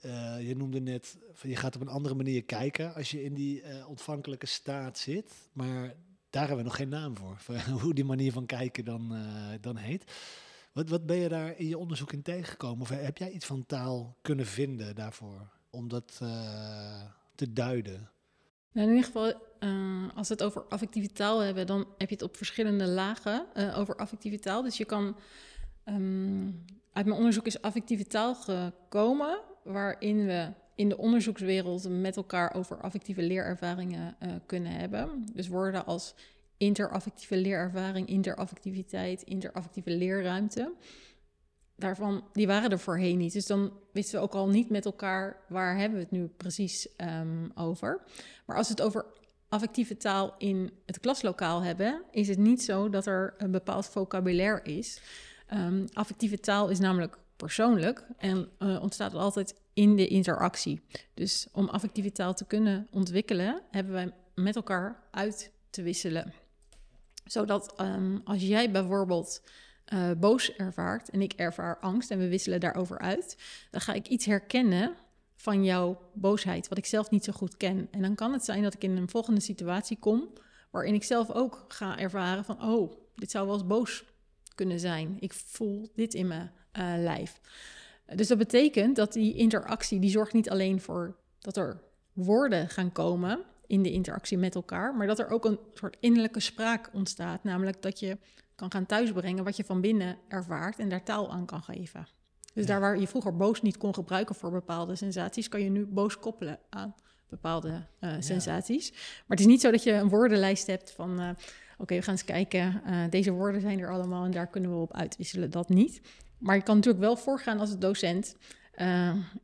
Eh, je noemde net, je gaat op een andere manier kijken als je in die eh, ontvankelijke staat zit. Maar daar hebben we nog geen naam voor, voor hoe die manier van kijken dan, dan heet. Wat, wat ben je daar in je onderzoek in tegengekomen? Of heb jij iets van taal kunnen vinden daarvoor, om dat te duiden? Nou, in ieder geval, eh, als we het over affectieve taal hebben, dan heb je het op verschillende lagen eh, over affectieve taal. Dus je kan, ehm, uit mijn onderzoek is affectieve taal gekomen, waarin we in de onderzoekswereld met elkaar over affectieve leerervaringen eh, kunnen hebben. Dus woorden als interaffectieve leerervaring, interaffectiviteit, interaffectieve leerruimte. Daarvan, die waren er voorheen niet. Dus dan wisten we ook al niet met elkaar waar hebben we het nu precies ehm, over. Maar als we het over affectieve taal in het klaslokaal hebben, is het niet zo dat er een bepaald vocabulaire is. Ehm, affectieve taal is namelijk persoonlijk en eh, ontstaat altijd in de interactie. Dus om affectieve taal te kunnen ontwikkelen, hebben wij met elkaar uit te wisselen. Zodat ehm, als jij bijvoorbeeld uh, boos ervaart en ik ervaar angst en we wisselen daarover uit, dan ga ik iets herkennen van jouw boosheid, wat ik zelf niet zo goed ken. En dan kan het zijn dat ik in een volgende situatie kom waarin ik zelf ook ga ervaren van, oh, dit zou wel eens boos kunnen zijn. Ik voel dit in mijn uh, lijf. Dus dat betekent dat die interactie, die zorgt niet alleen voor dat er woorden gaan komen in de interactie met elkaar, maar dat er ook een soort innerlijke spraak ontstaat. Namelijk dat je kan gaan thuisbrengen wat je van binnen ervaart en daar taal aan kan geven. Dus daar waar je vroeger boos niet kon gebruiken voor bepaalde sensaties, kan je nu boos koppelen aan bepaalde uh, sensaties. Maar het is niet zo dat je een woordenlijst hebt van, uh, oké, we gaan eens kijken, uh, deze woorden zijn er allemaal en daar kunnen we op uitwisselen. Dat niet. Maar je kan natuurlijk wel voorgaan als docent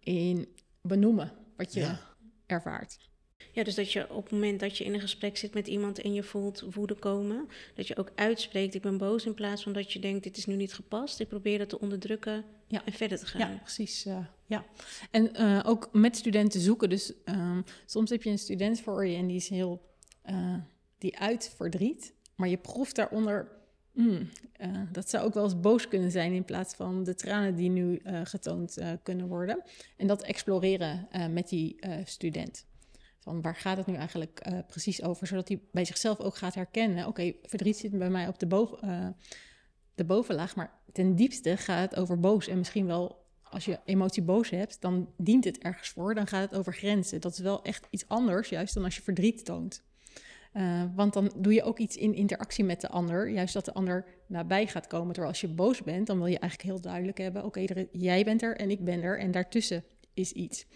in benoemen wat je ja. ervaart. Ja, dus dat je op het moment dat je in een gesprek zit met iemand en je voelt woede komen, dat je ook uitspreekt: Ik ben boos, in plaats van dat je denkt: Dit is nu niet gepast. Ik probeer dat te onderdrukken ja. en verder te gaan. Ja, precies. Uh, ja. En uh, ook met studenten zoeken. Dus um, soms heb je een student voor je en die is heel. Uh, die uit verdriet, maar je proeft daaronder. Mm, dat zou ook wel eens boos kunnen zijn in plaats van de tranen die nu getoond kunnen worden. En dat exploreren met die student. Van waar gaat het nu eigenlijk uh, precies over? Zodat hij bij zichzelf ook gaat herkennen: oké, verdriet zit bij mij op de, boven, uh, de bovenlaag, maar ten diepste gaat het over boos. En misschien wel als je emotie boos hebt, dan dient het ergens voor. Dan gaat het over grenzen. Dat is wel echt iets anders, juist dan als je verdriet toont. Uh, want dan doe je ook iets in interactie met de ander, juist dat de ander nabij gaat komen. Terwijl als je boos bent, dan wil je eigenlijk heel duidelijk hebben: oké, jij bent er en ik ben er en daartussen is iets.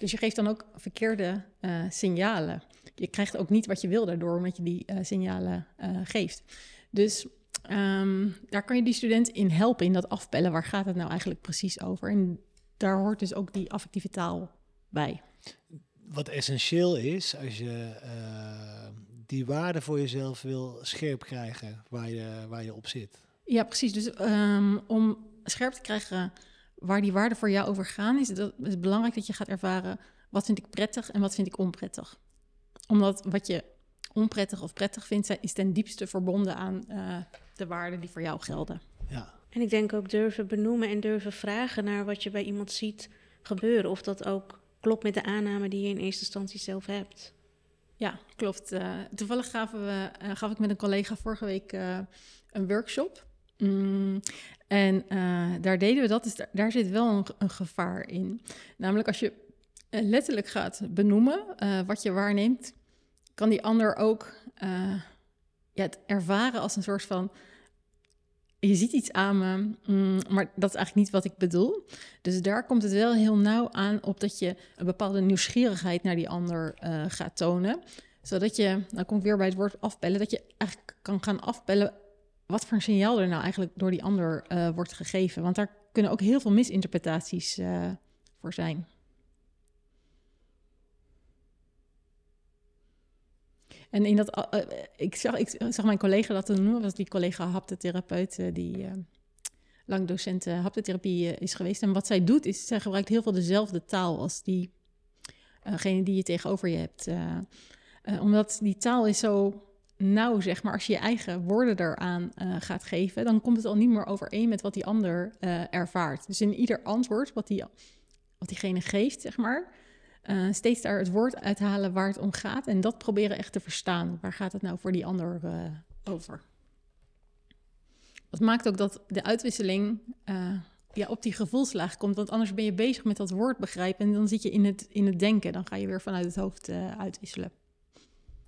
Dus je geeft dan ook verkeerde uh, signalen. Je krijgt ook niet wat je wil daardoor, omdat je die uh, signalen uh, geeft. Dus um, daar kan je die student in helpen, in dat afpellen. Waar gaat het nou eigenlijk precies over? En daar hoort dus ook die affectieve taal bij. Wat essentieel is, als je die waarde voor jezelf wil scherp krijgen, waar je, waar je op zit. Ja, precies. Dus um, om scherp te krijgen waar die waarden voor jou over gaan, is het is belangrijk dat je gaat ervaren wat vind ik prettig en wat vind ik onprettig. Omdat wat je onprettig of prettig vindt, is ten diepste verbonden aan uh, de waarden die voor jou gelden. Ja. En ik denk ook durven benoemen en durven vragen naar wat je bij iemand ziet gebeuren. Of dat ook klopt met de aanname die je in eerste instantie zelf hebt. Ja, klopt. Uh, toevallig gaven we, uh, gaf ik met een collega vorige week een workshop. Mm, en uh, daar deden we dat, dus daar, zit wel een, gevaar in. Namelijk als je uh, letterlijk gaat benoemen uh, wat je waarneemt, kan die ander ook ja, het ervaren als een soort van. Je ziet iets aan me, mm, maar dat is eigenlijk niet wat ik bedoel. Dus daar komt het wel heel nauw aan op dat je een bepaalde nieuwsgierigheid naar die ander gaat tonen. Zodat je, dan kom ik weer bij het woord afbellen, dat je eigenlijk kan gaan afbellen wat voor een signaal er nou eigenlijk door die ander uh, wordt gegeven. Want daar kunnen ook heel veel misinterpretaties uh, voor zijn. En in dat, uh, ik, zag, ik zag mijn collega dat noemen, was die collega haptotherapeut, die lang docent haptotherapie is geweest. En wat zij doet, is zij gebruikt heel veel dezelfde taal als diegene die je tegenover je hebt. omdat die taal is zo nou, zeg maar, als je je eigen woorden eraan uh, gaat geven, dan komt het al niet meer overeen met wat die ander uh, ervaart. Dus in ieder antwoord wat, die, wat diegene geeft, zeg maar, uh, steeds daar het woord uithalen waar het om gaat en dat proberen echt te verstaan. Waar gaat het nou voor die ander over? Dat maakt ook dat de uitwisseling ja, op die gevoelslaag komt, want anders ben je bezig met dat woord begrijpen en dan zit je in het, in het denken. Dan ga je weer vanuit het hoofd uitwisselen.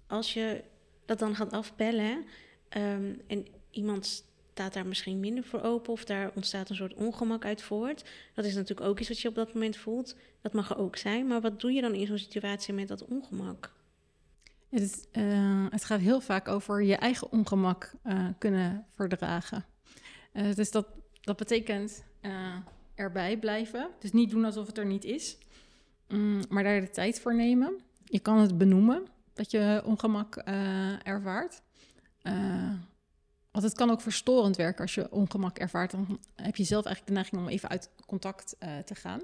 Als je dat dan gaat afbellen um, en iemand staat daar misschien minder voor open of daar ontstaat een soort ongemak uit voort. Dat is natuurlijk ook iets wat je op dat moment voelt. Dat mag ook zijn. Maar wat doe je dan in zo'n situatie met dat ongemak? Het, het, gaat heel vaak over je eigen ongemak uh, kunnen verdragen. Uh, dus dat, dat betekent erbij blijven. Dus niet doen alsof het er niet is. Um, maar daar de tijd voor nemen. Je kan het benoemen dat je ongemak uh, ervaart. Uh, want het kan ook verstorend werken als je ongemak ervaart. Dan heb je zelf eigenlijk de neiging om even uit contact uh, te gaan.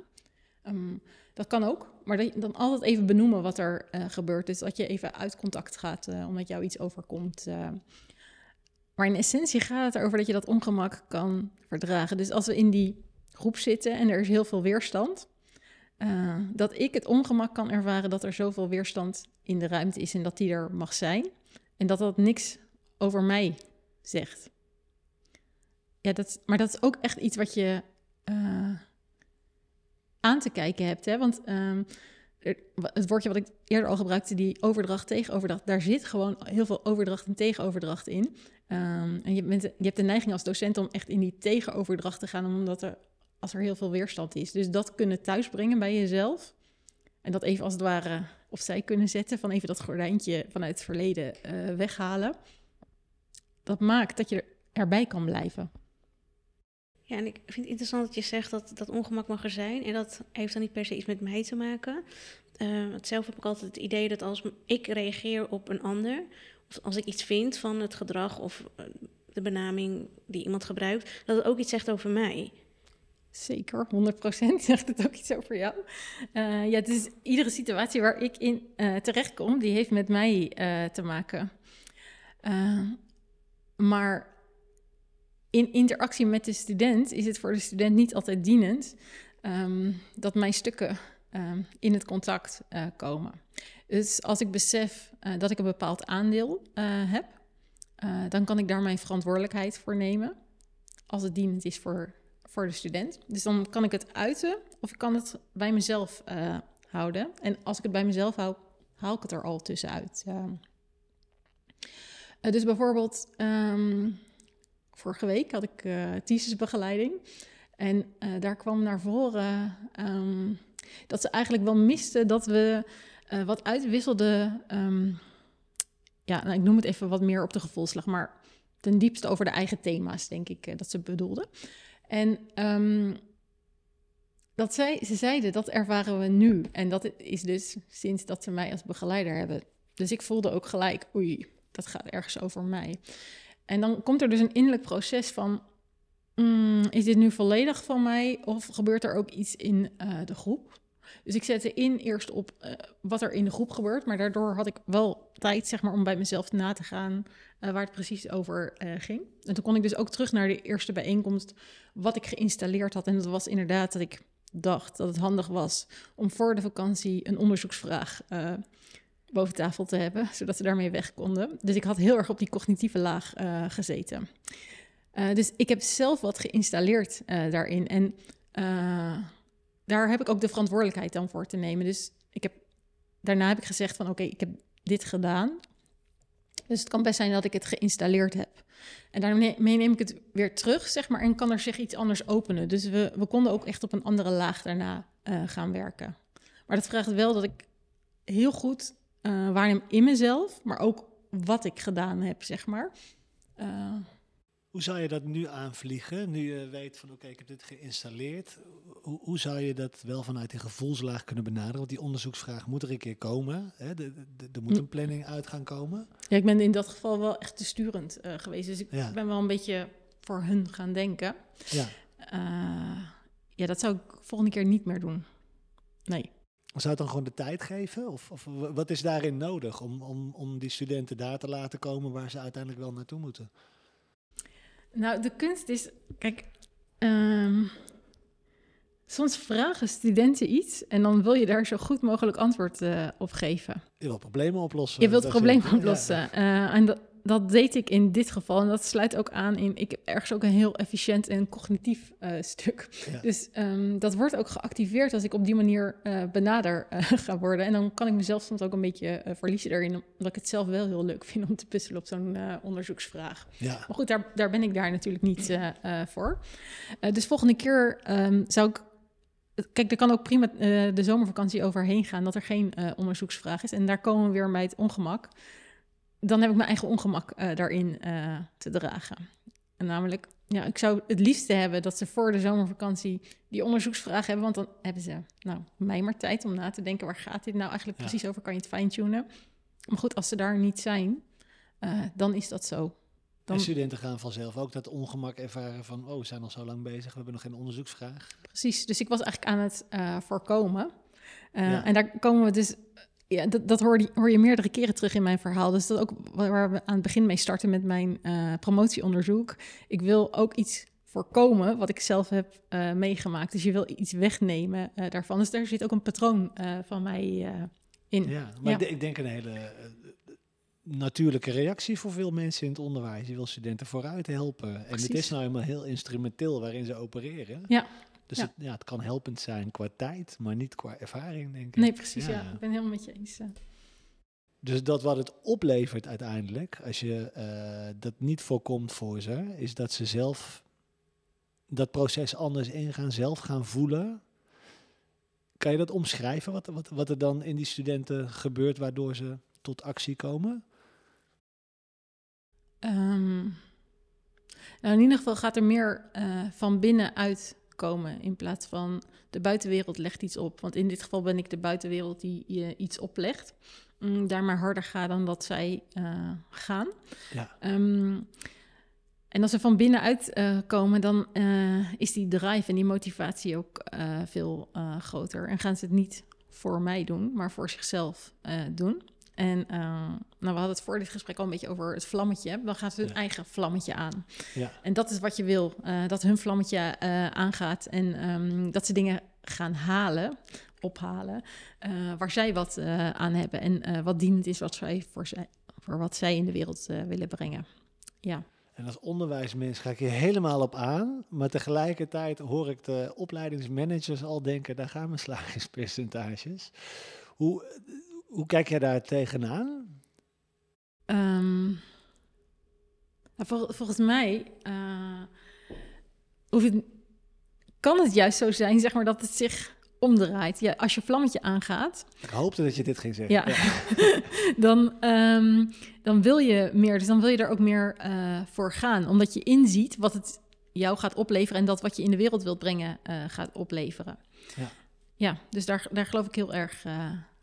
Um, dat kan ook, maar dan altijd even benoemen wat er gebeurt. Dus dat je even uit contact gaat omdat jou iets overkomt. Maar in essentie gaat het erover dat je dat ongemak kan verdragen. Dus als we in die groep zitten en er is heel veel weerstand, dat ik het ongemak kan ervaren dat er zoveel weerstand in de ruimte is en dat die er mag zijn. En dat dat niks over mij zegt. Ja, dat, maar dat is ook echt iets wat je uh, aan te kijken hebt. Hè? Want um, het woordje wat ik eerder al gebruikte, die overdracht, tegenoverdracht, daar zit gewoon heel veel overdracht en tegenoverdracht in. Um, en je, bent, je hebt de neiging als docent om echt in die tegenoverdracht te gaan, omdat er, als er heel veel weerstand is. Dus dat kunnen thuisbrengen bij jezelf. En dat even als het ware opzij kunnen zetten, van even dat gordijntje vanuit het verleden uh, weghalen. Dat maakt dat je erbij kan blijven. Ja, en ik vind het interessant dat je zegt dat dat ongemak mag er zijn. En dat heeft dan niet per se iets met mij te maken. Uh, zelf heb ik altijd het idee dat als ik reageer op een ander, of als ik iets vind van het gedrag of eh, de benaming die iemand gebruikt, dat het ook iets zegt over mij. Zeker, 100% zegt het ook iets over jou. Uh, ja, dus iedere situatie waar ik in uh, terechtkom, die heeft met mij te maken. maar in interactie met de student is het voor de student niet altijd dienend um, dat mijn stukken um, in het contact komen. Dus als ik besef dat ik een bepaald aandeel heb, dan kan ik daar mijn verantwoordelijkheid voor nemen. Als het dienend is voor, voor de student. Dus dan kan ik het uiten of ik kan het bij mezelf houden. En als ik het bij mezelf hou, haal ik het er al tussenuit. dus bijvoorbeeld. Um, vorige week had ik uh, thesisbegeleiding. En daar kwam naar voren um, dat ze eigenlijk wel misten dat we wat uitwisselden. Um, ja, nou, ik noem het even wat meer op de gevoelslag, maar ten diepste over de eigen thema's, denk ik dat ze bedoelden. En um, dat zij, ze zeiden, dat ervaren we nu. En dat is dus sinds dat ze mij als begeleider hebben. Dus ik voelde ook gelijk, oei, dat gaat ergens over mij. En dan komt er dus een innerlijk proces van: mm, is dit nu volledig van mij of gebeurt er ook iets in uh, de groep? Dus ik zette in eerst op uh, wat er in de groep gebeurt, maar daardoor had ik wel tijd zeg maar, om bij mezelf na te gaan uh, waar het precies over ging. En toen kon ik dus ook terug naar de eerste bijeenkomst, wat ik geïnstalleerd had. En dat was inderdaad dat ik dacht dat het handig was om voor de vakantie een onderzoeksvraag boven tafel te hebben, zodat ze daarmee weg konden. Dus ik had heel erg op die cognitieve laag gezeten. Dus ik heb zelf wat geïnstalleerd daarin. En daar heb ik ook de verantwoordelijkheid dan voor te nemen. Dus ik heb, daarna heb ik gezegd van oké, ik heb dit gedaan. Dus het kan best zijn dat ik het geïnstalleerd heb. En daarmee neem ik het weer terug, zeg maar, en kan er zich iets anders openen. Dus we, we konden ook echt op een andere laag daarna gaan werken. Maar dat vraagt wel dat ik heel goed uh, in mezelf, maar ook wat ik gedaan heb, zeg maar. Uh, hoe zou je dat nu aanvliegen, nu je weet van oké, okay, ik heb dit geïnstalleerd. Hoe, hoe, zou je dat wel vanuit die gevoelslaag kunnen benaderen? Want die onderzoeksvraag moet er een keer komen. Hè? Er moet een planning uit gaan komen. Ja, ik ben in dat geval wel echt te sturend uh, geweest. Dus ik ja. ben wel een beetje voor hun gaan denken. Ja. ja, dat zou ik volgende keer niet meer doen. Nee. Zou het dan gewoon de tijd geven? Of, of wat is daarin nodig om, om, om die studenten daar te laten komen waar ze uiteindelijk wel naartoe moeten? Nou, de kunst is, kijk, um, soms vragen studenten iets en dan wil je daar zo goed mogelijk antwoord uh, op geven. Je wilt problemen oplossen. Je wilt problemen oplossen. Ja. Uh, en dat, dat deed ik in dit geval. En dat sluit ook aan in. Ik heb ergens ook een heel efficiënt en cognitief uh, stuk. Ja. Dus um, dat wordt ook geactiveerd als ik op die manier uh, benader uh, ga worden. En dan kan ik mezelf soms ook een beetje verliezen daarin. Omdat ik het zelf wel heel leuk vind om te puzzelen op zo'n onderzoeksvraag. Ja. Maar goed, daar, daar ben ik daar natuurlijk niet voor. dus volgende keer um, zou ik Kijk, er kan ook prima de zomervakantie overheen gaan dat er geen onderzoeksvraag is. En daar komen we weer bij het ongemak dan heb ik mijn eigen ongemak uh, daarin uh, te dragen. En namelijk, ja, ik zou het liefste hebben dat ze voor de zomervakantie die onderzoeksvraag hebben, want dan hebben ze, nou, mij maar tijd om na te denken, waar gaat dit nou eigenlijk precies over? Kan je het fine-tunen? Maar goed, als ze daar niet zijn, uh, dan is dat zo. Dan... En studenten gaan vanzelf ook dat ongemak ervaren van, oh, we zijn al zo lang bezig, we hebben nog geen onderzoeksvraag. Precies, dus ik was eigenlijk aan het voorkomen. Ja. En daar komen we dus ja, dat, dat hoor, je, hoor je meerdere keren terug in mijn verhaal. Dus dat is ook waar we aan het begin mee starten met mijn uh, promotieonderzoek. Ik wil ook iets voorkomen wat ik zelf heb uh, meegemaakt. Dus je wil iets wegnemen uh, daarvan. Dus daar zit ook een patroon van mij in. Ja, maar ja. ik denk een hele natuurlijke reactie voor veel mensen in het onderwijs. Je wil studenten vooruit helpen. En het is nou helemaal heel instrumenteel waarin ze opereren. Ja. Dus Ja. Het, ja, het kan helpend zijn qua tijd, maar niet qua ervaring, denk ik. Nee, precies. Ja, ik ben helemaal met je eens. Dus dat wat het oplevert uiteindelijk, als je eh, dat niet voorkomt voor ze, is dat ze zelf dat proces anders ingaan, zelf gaan voelen. Kan je dat omschrijven, wat, wat, wat er dan in die studenten gebeurt, waardoor ze tot actie komen? Ehm, nou, in ieder geval gaat er meer eh, van binnenuit komen in plaats van de buitenwereld legt iets op. Want in dit geval ben ik de buitenwereld die je iets oplegt. Mm, daar maar harder ga dan dat zij eh, gaan. Ja. Ehm, en als ze van binnenuit eh, komen, dan eh, is die drive en die motivatie ook veel groter. En gaan ze het niet voor mij doen, maar voor zichzelf doen. En eh, nou, we hadden het voor dit gesprek al een beetje over het vlammetje. Dan gaan ze hun Ja. eigen vlammetje aan. Ja. En dat is wat je wil, eh, dat hun vlammetje eh, aangaat en ehm, dat ze dingen gaan halen, ophalen, eh, waar zij wat aan hebben en wat dienend is wat zij voor, zij, voor wat zij in de wereld willen brengen. Ja. En als onderwijsmens ga ik hier helemaal op aan, maar tegelijkertijd hoor ik de opleidingsmanagers al denken, daar gaan mijn slagingspercentages. Hoe, hoe kijk jij daar tegenaan? Ehm, nou, vol- volgens mij eh, het, kan het juist zo zijn, zeg maar, dat het zich omdraait. Ja, als je vlammetje aangaat, Ik hoopte dat je dit ging zeggen. Ja, dan, ehm, dan wil je meer. Dus dan wil je er ook meer eh, voor gaan. Omdat je inziet wat het jou gaat opleveren en dat wat je in de wereld wilt brengen eh, gaat opleveren. Ja. Ja, dus daar, daar geloof ik heel erg.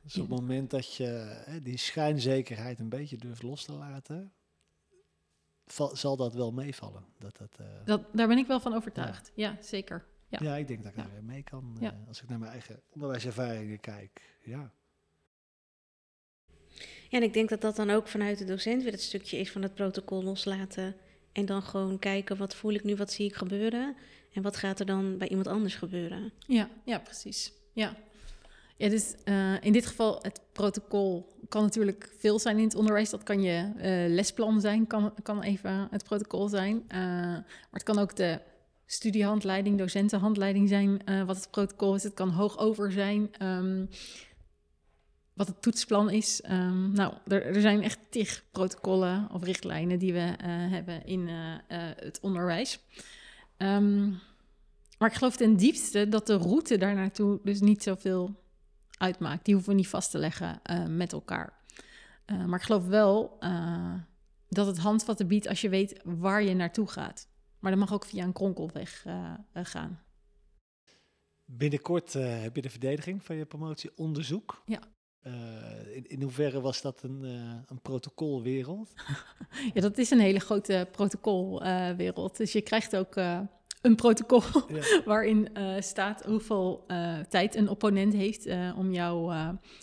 Dus op het moment dat je hè, die schijnzekerheid een beetje durft los te laten, val- zal dat wel meevallen. Dat, dat, eh, dat, daar ben ik wel van overtuigd. Ja, zeker. ja. ja. ik denk dat ik daar weer mee kan Ja. eh, als ik naar mijn eigen onderwijservaringen kijk. Ja. Ja, en ik denk dat dat dan ook vanuit de docent weer het stukje is van het protocol loslaten. En dan gewoon kijken, wat voel ik nu, wat zie ik gebeuren? En wat gaat er dan bij iemand anders gebeuren? Ja, ja precies. Ja. Ja, dus eh, in dit geval het protocol kan natuurlijk veel zijn in het onderwijs. Dat kan je eh, lesplan zijn, kan, kan even het protocol zijn. Eh, maar het kan ook de studiehandleiding, docentenhandleiding zijn, wat het protocol is. Het kan hoogover zijn, ehm, wat het toetsplan is. Ehm, nou, er, er zijn echt tig protocollen of richtlijnen die we hebben in het onderwijs. Ehm, maar ik geloof ten diepste dat de route daar naartoe dus niet zoveel uitmaakt. Die hoeven we niet vast te leggen eh, met elkaar. Eh, maar ik geloof wel eh, dat het handvatten biedt als je weet waar je naartoe gaat. Maar dat mag ook via een kronkelweg gaan. Binnenkort heb je de verdediging van je promotieonderzoek. Ja. In, in hoeverre was dat een, een protocolwereld? Ja, dat is een hele grote protocolwereld. dus je krijgt ook een protocol Ja. waarin eh, staat hoeveel eh, tijd een opponent heeft eh, om jou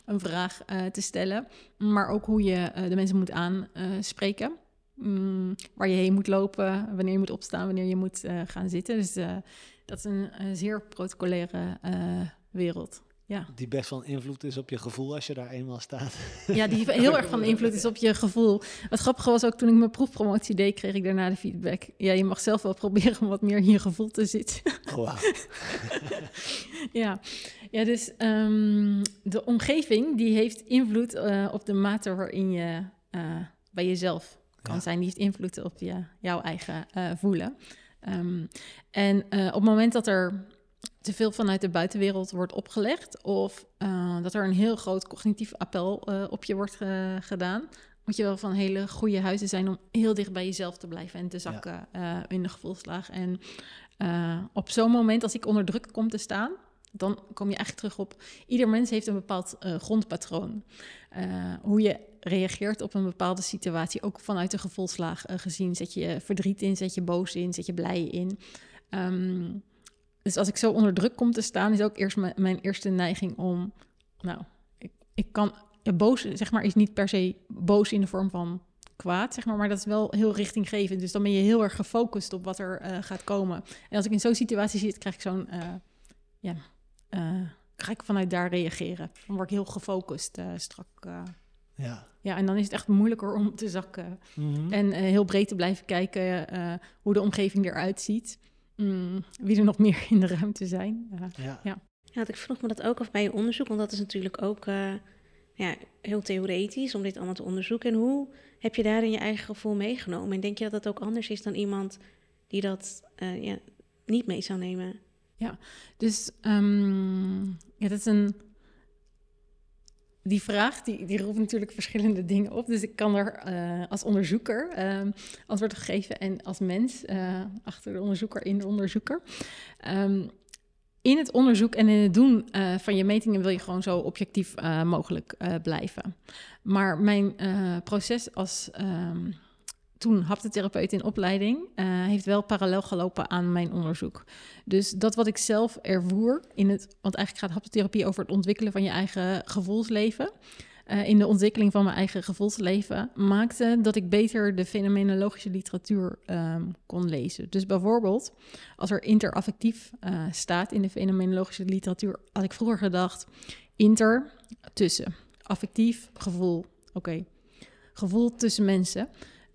een vraag te stellen. Maar ook hoe je de mensen moet aanspreken. Mm, waar je heen moet lopen, wanneer je moet opstaan, wanneer je moet gaan zitten. Dus dat is een, eh, zeer protocolaire wereld. Ja. Die best een invloed is op je gevoel als je daar eenmaal staat. ja, die heel erg van invloed is op je gevoel. Het grappige was ook toen ik mijn proefpromotie deed, kreeg ik daarna de feedback. Ja, je mag zelf wel proberen om wat meer in je gevoel te zitten. Oh, wauw. Ja, ja dus ehm, de omgeving die heeft invloed eh, op de mate waarin je eh, bij jezelf kan Ja. zijn. Die heeft invloed op je, jouw eigen eh, voelen. Ehm, en op het moment dat er te veel vanuit de buitenwereld wordt opgelegd... of eh, dat er een heel groot cognitief appel eh, op je wordt eh, gedaan... moet je wel van hele goede huizen zijn om heel dicht bij jezelf te blijven... en te zakken in de gevoelslaag. En op zo'n moment, als ik onder druk kom te staan, dan kom je eigenlijk terug op. Ieder mens heeft een bepaald grondpatroon. Hoe je reageert op een bepaalde situatie, ook vanuit de gevoelslaag gezien. Zet je verdriet in, zet je boos in, zet je blij in. Ehm, dus als ik zo onder druk kom te staan, is ook eerst mijn, mijn eerste neiging om. Nou, ik, ik kan ja, boos, zeg maar, is niet per se boos in de vorm van kwaad, zeg maar, maar dat is wel heel richtinggevend. Dus dan ben je heel erg gefocust op wat er eh, gaat komen. En als ik in zo'n situatie zit, krijg ik zo'n, uh, ja, uh, ga ik vanuit daar reageren. Dan word ik heel gefocust strak. ja. ja, en dan is het echt moeilijker om te zakken. Mhm. En heel breed te blijven kijken hoe de omgeving eruit ziet. Mm, wie er nog meer in de ruimte zijn. ja. ja. Ja, ik vroeg me dat ook af bij je onderzoek, want dat is natuurlijk ook ja, heel theoretisch om dit allemaal te onderzoeken. En hoe heb je daarin je eigen gevoel meegenomen? En denk je dat dat ook anders is dan iemand die dat uh, ja, niet mee zou nemen? Ja, dus um, ja, dat is een. Die vraag die, die roept natuurlijk verschillende dingen op. Dus ik kan er uh, als onderzoeker uh, antwoord op geven en als mens uh, achter de onderzoeker in de onderzoeker. Um, in het onderzoek en in het doen uh, van je metingen wil je gewoon zo objectief mogelijk blijven. Maar mijn proces als um, toen haptotherapeut in opleiding heeft wel parallel gelopen aan mijn onderzoek. Dus dat wat ik zelf ervoer in het, want eigenlijk gaat haptotherapie over het ontwikkelen van je eigen gevoelsleven. Uh, in de ontwikkeling van mijn eigen gevoelsleven maakte dat ik beter de fenomenologische literatuur um, kon lezen. Dus bijvoorbeeld, als er interaffectief uh, staat in de fenomenologische literatuur, had ik vroeger gedacht: inter, tussen, affectief, gevoel. Oké, gevoel tussen mensen.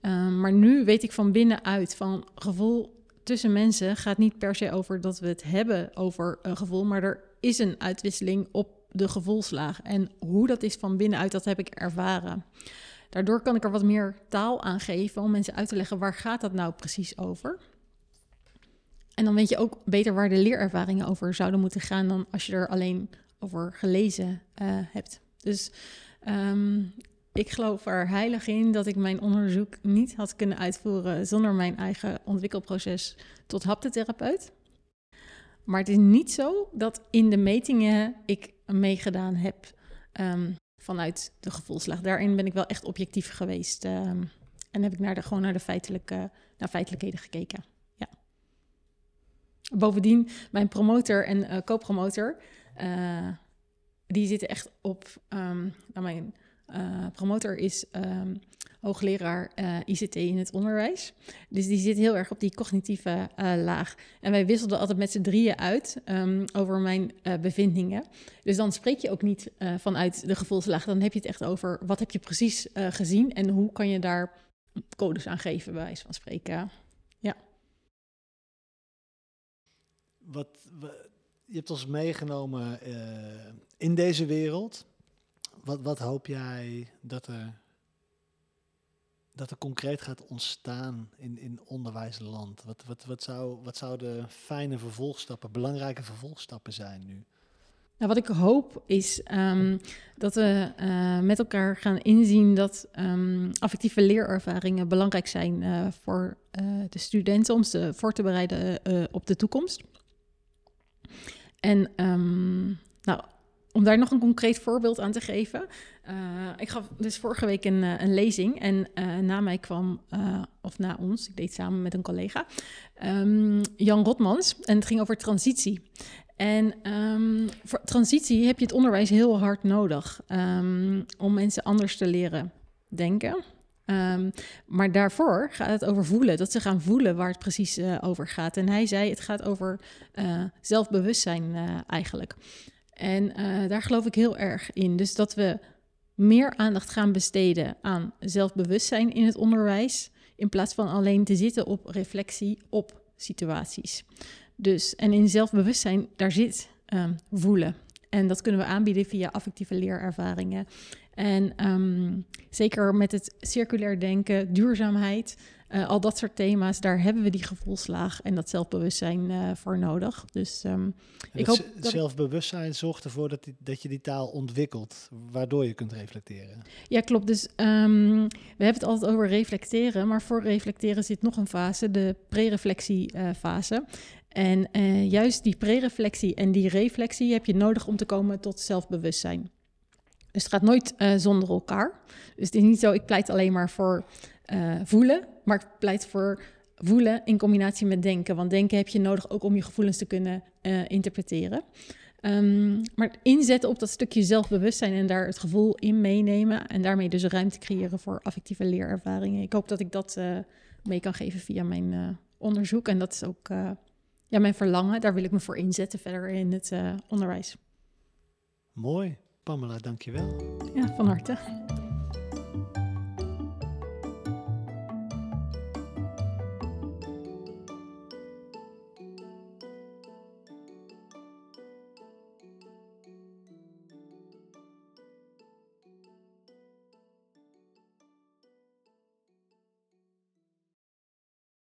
Uh, maar nu weet ik van binnenuit van gevoel tussen mensen gaat niet per se over dat we het hebben over een gevoel, maar er is een uitwisseling op de gevoelslaag. En hoe dat is van binnenuit, dat heb ik ervaren. Daardoor kan ik er wat meer taal aan geven om mensen uit te leggen waar gaat dat nou precies over. En dan weet je ook beter waar de leerervaringen over zouden moeten gaan dan als je er alleen over gelezen uh, hebt. Dus um, ik geloof er heilig in dat ik mijn onderzoek niet had kunnen uitvoeren zonder mijn eigen ontwikkelproces tot haptotherapeut. Maar het is niet zo dat in de metingen ik meegedaan heb um, vanuit de gevoelslag. Daarin ben ik wel echt objectief geweest. Um, en heb ik naar de, gewoon naar de feitelijke, naar feitelijkheden gekeken. Ja. Bovendien, mijn promotor en uh, co-promotor, uh, die zitten echt op. Um, mijn uh, promotor is um, hoogleraar uh, ICT in het onderwijs. Dus die zit heel erg op die cognitieve uh, laag. En wij wisselden altijd met z'n drieën uit um, over mijn bevindingen. Dus dan spreek je ook niet vanuit de gevoelslaag. Dan heb je het echt over wat heb je precies gezien en hoe kan je daar codes aan geven, bij wijze van spreken. Ja. Wat, je hebt ons meegenomen in deze wereld. Wat, wat hoop jij dat er, dat er concreet gaat ontstaan in, in onderwijsland? Wat, wat, wat, zou, wat zouden fijne vervolgstappen, belangrijke vervolgstappen zijn nu? Nou, wat ik hoop is um, dat we uh, met elkaar gaan inzien dat um, affectieve leerervaringen belangrijk zijn uh, voor uh, de studenten om ze voor te bereiden op de toekomst. En um, nou, om daar nog een concreet voorbeeld aan te geven. Uh, ik gaf dus vorige week een, uh, een lezing en uh, na mij kwam, of na ons, ik deed samen met een collega, um, Jan Rotmans. En het ging over transitie. En um, voor transitie heb je het onderwijs heel hard nodig um, om mensen anders te leren denken. Maar daarvoor gaat het over voelen, dat ze gaan voelen waar het precies over gaat. En hij zei, het gaat over zelfbewustzijn eigenlijk. En uh, daar geloof ik heel erg in. Dus dat we meer aandacht gaan besteden aan zelfbewustzijn in het onderwijs, in plaats van alleen te zitten op reflectie op situaties. Dus, en in zelfbewustzijn, daar zit um, voelen. En dat kunnen we aanbieden via affectieve leerervaringen. En um, zeker met het circulair denken, duurzaamheid, uh, al dat soort thema's, daar hebben we die gevoelslaag en dat zelfbewustzijn uh, voor nodig. Dus um, ik hoop dat zelfbewustzijn zorgt ervoor dat, die, dat je die taal ontwikkelt, waardoor je kunt reflecteren. Ja, klopt. Dus um, we hebben het altijd over reflecteren, maar voor reflecteren zit nog een fase, de pre-reflectiefase. Uh, en juist die pre-reflectie en die reflectie heb je nodig om te komen tot zelfbewustzijn. Dus het gaat nooit uh, zonder elkaar. Dus het is niet zo, ik pleit alleen maar voor uh, voelen, maar ik pleit voor voelen in combinatie met denken. Want denken heb je nodig ook om je gevoelens te kunnen uh, interpreteren. Ehm, maar inzetten op dat stukje zelfbewustzijn en daar het gevoel in meenemen. En daarmee dus ruimte creëren voor affectieve leerervaringen. Ik hoop dat ik dat uh, mee kan geven via mijn uh, onderzoek. En dat is ook ja, mijn verlangen. Daar wil ik me voor inzetten verder in het onderwijs. Mooi. Pamela, dankjewel. Ja, van harte.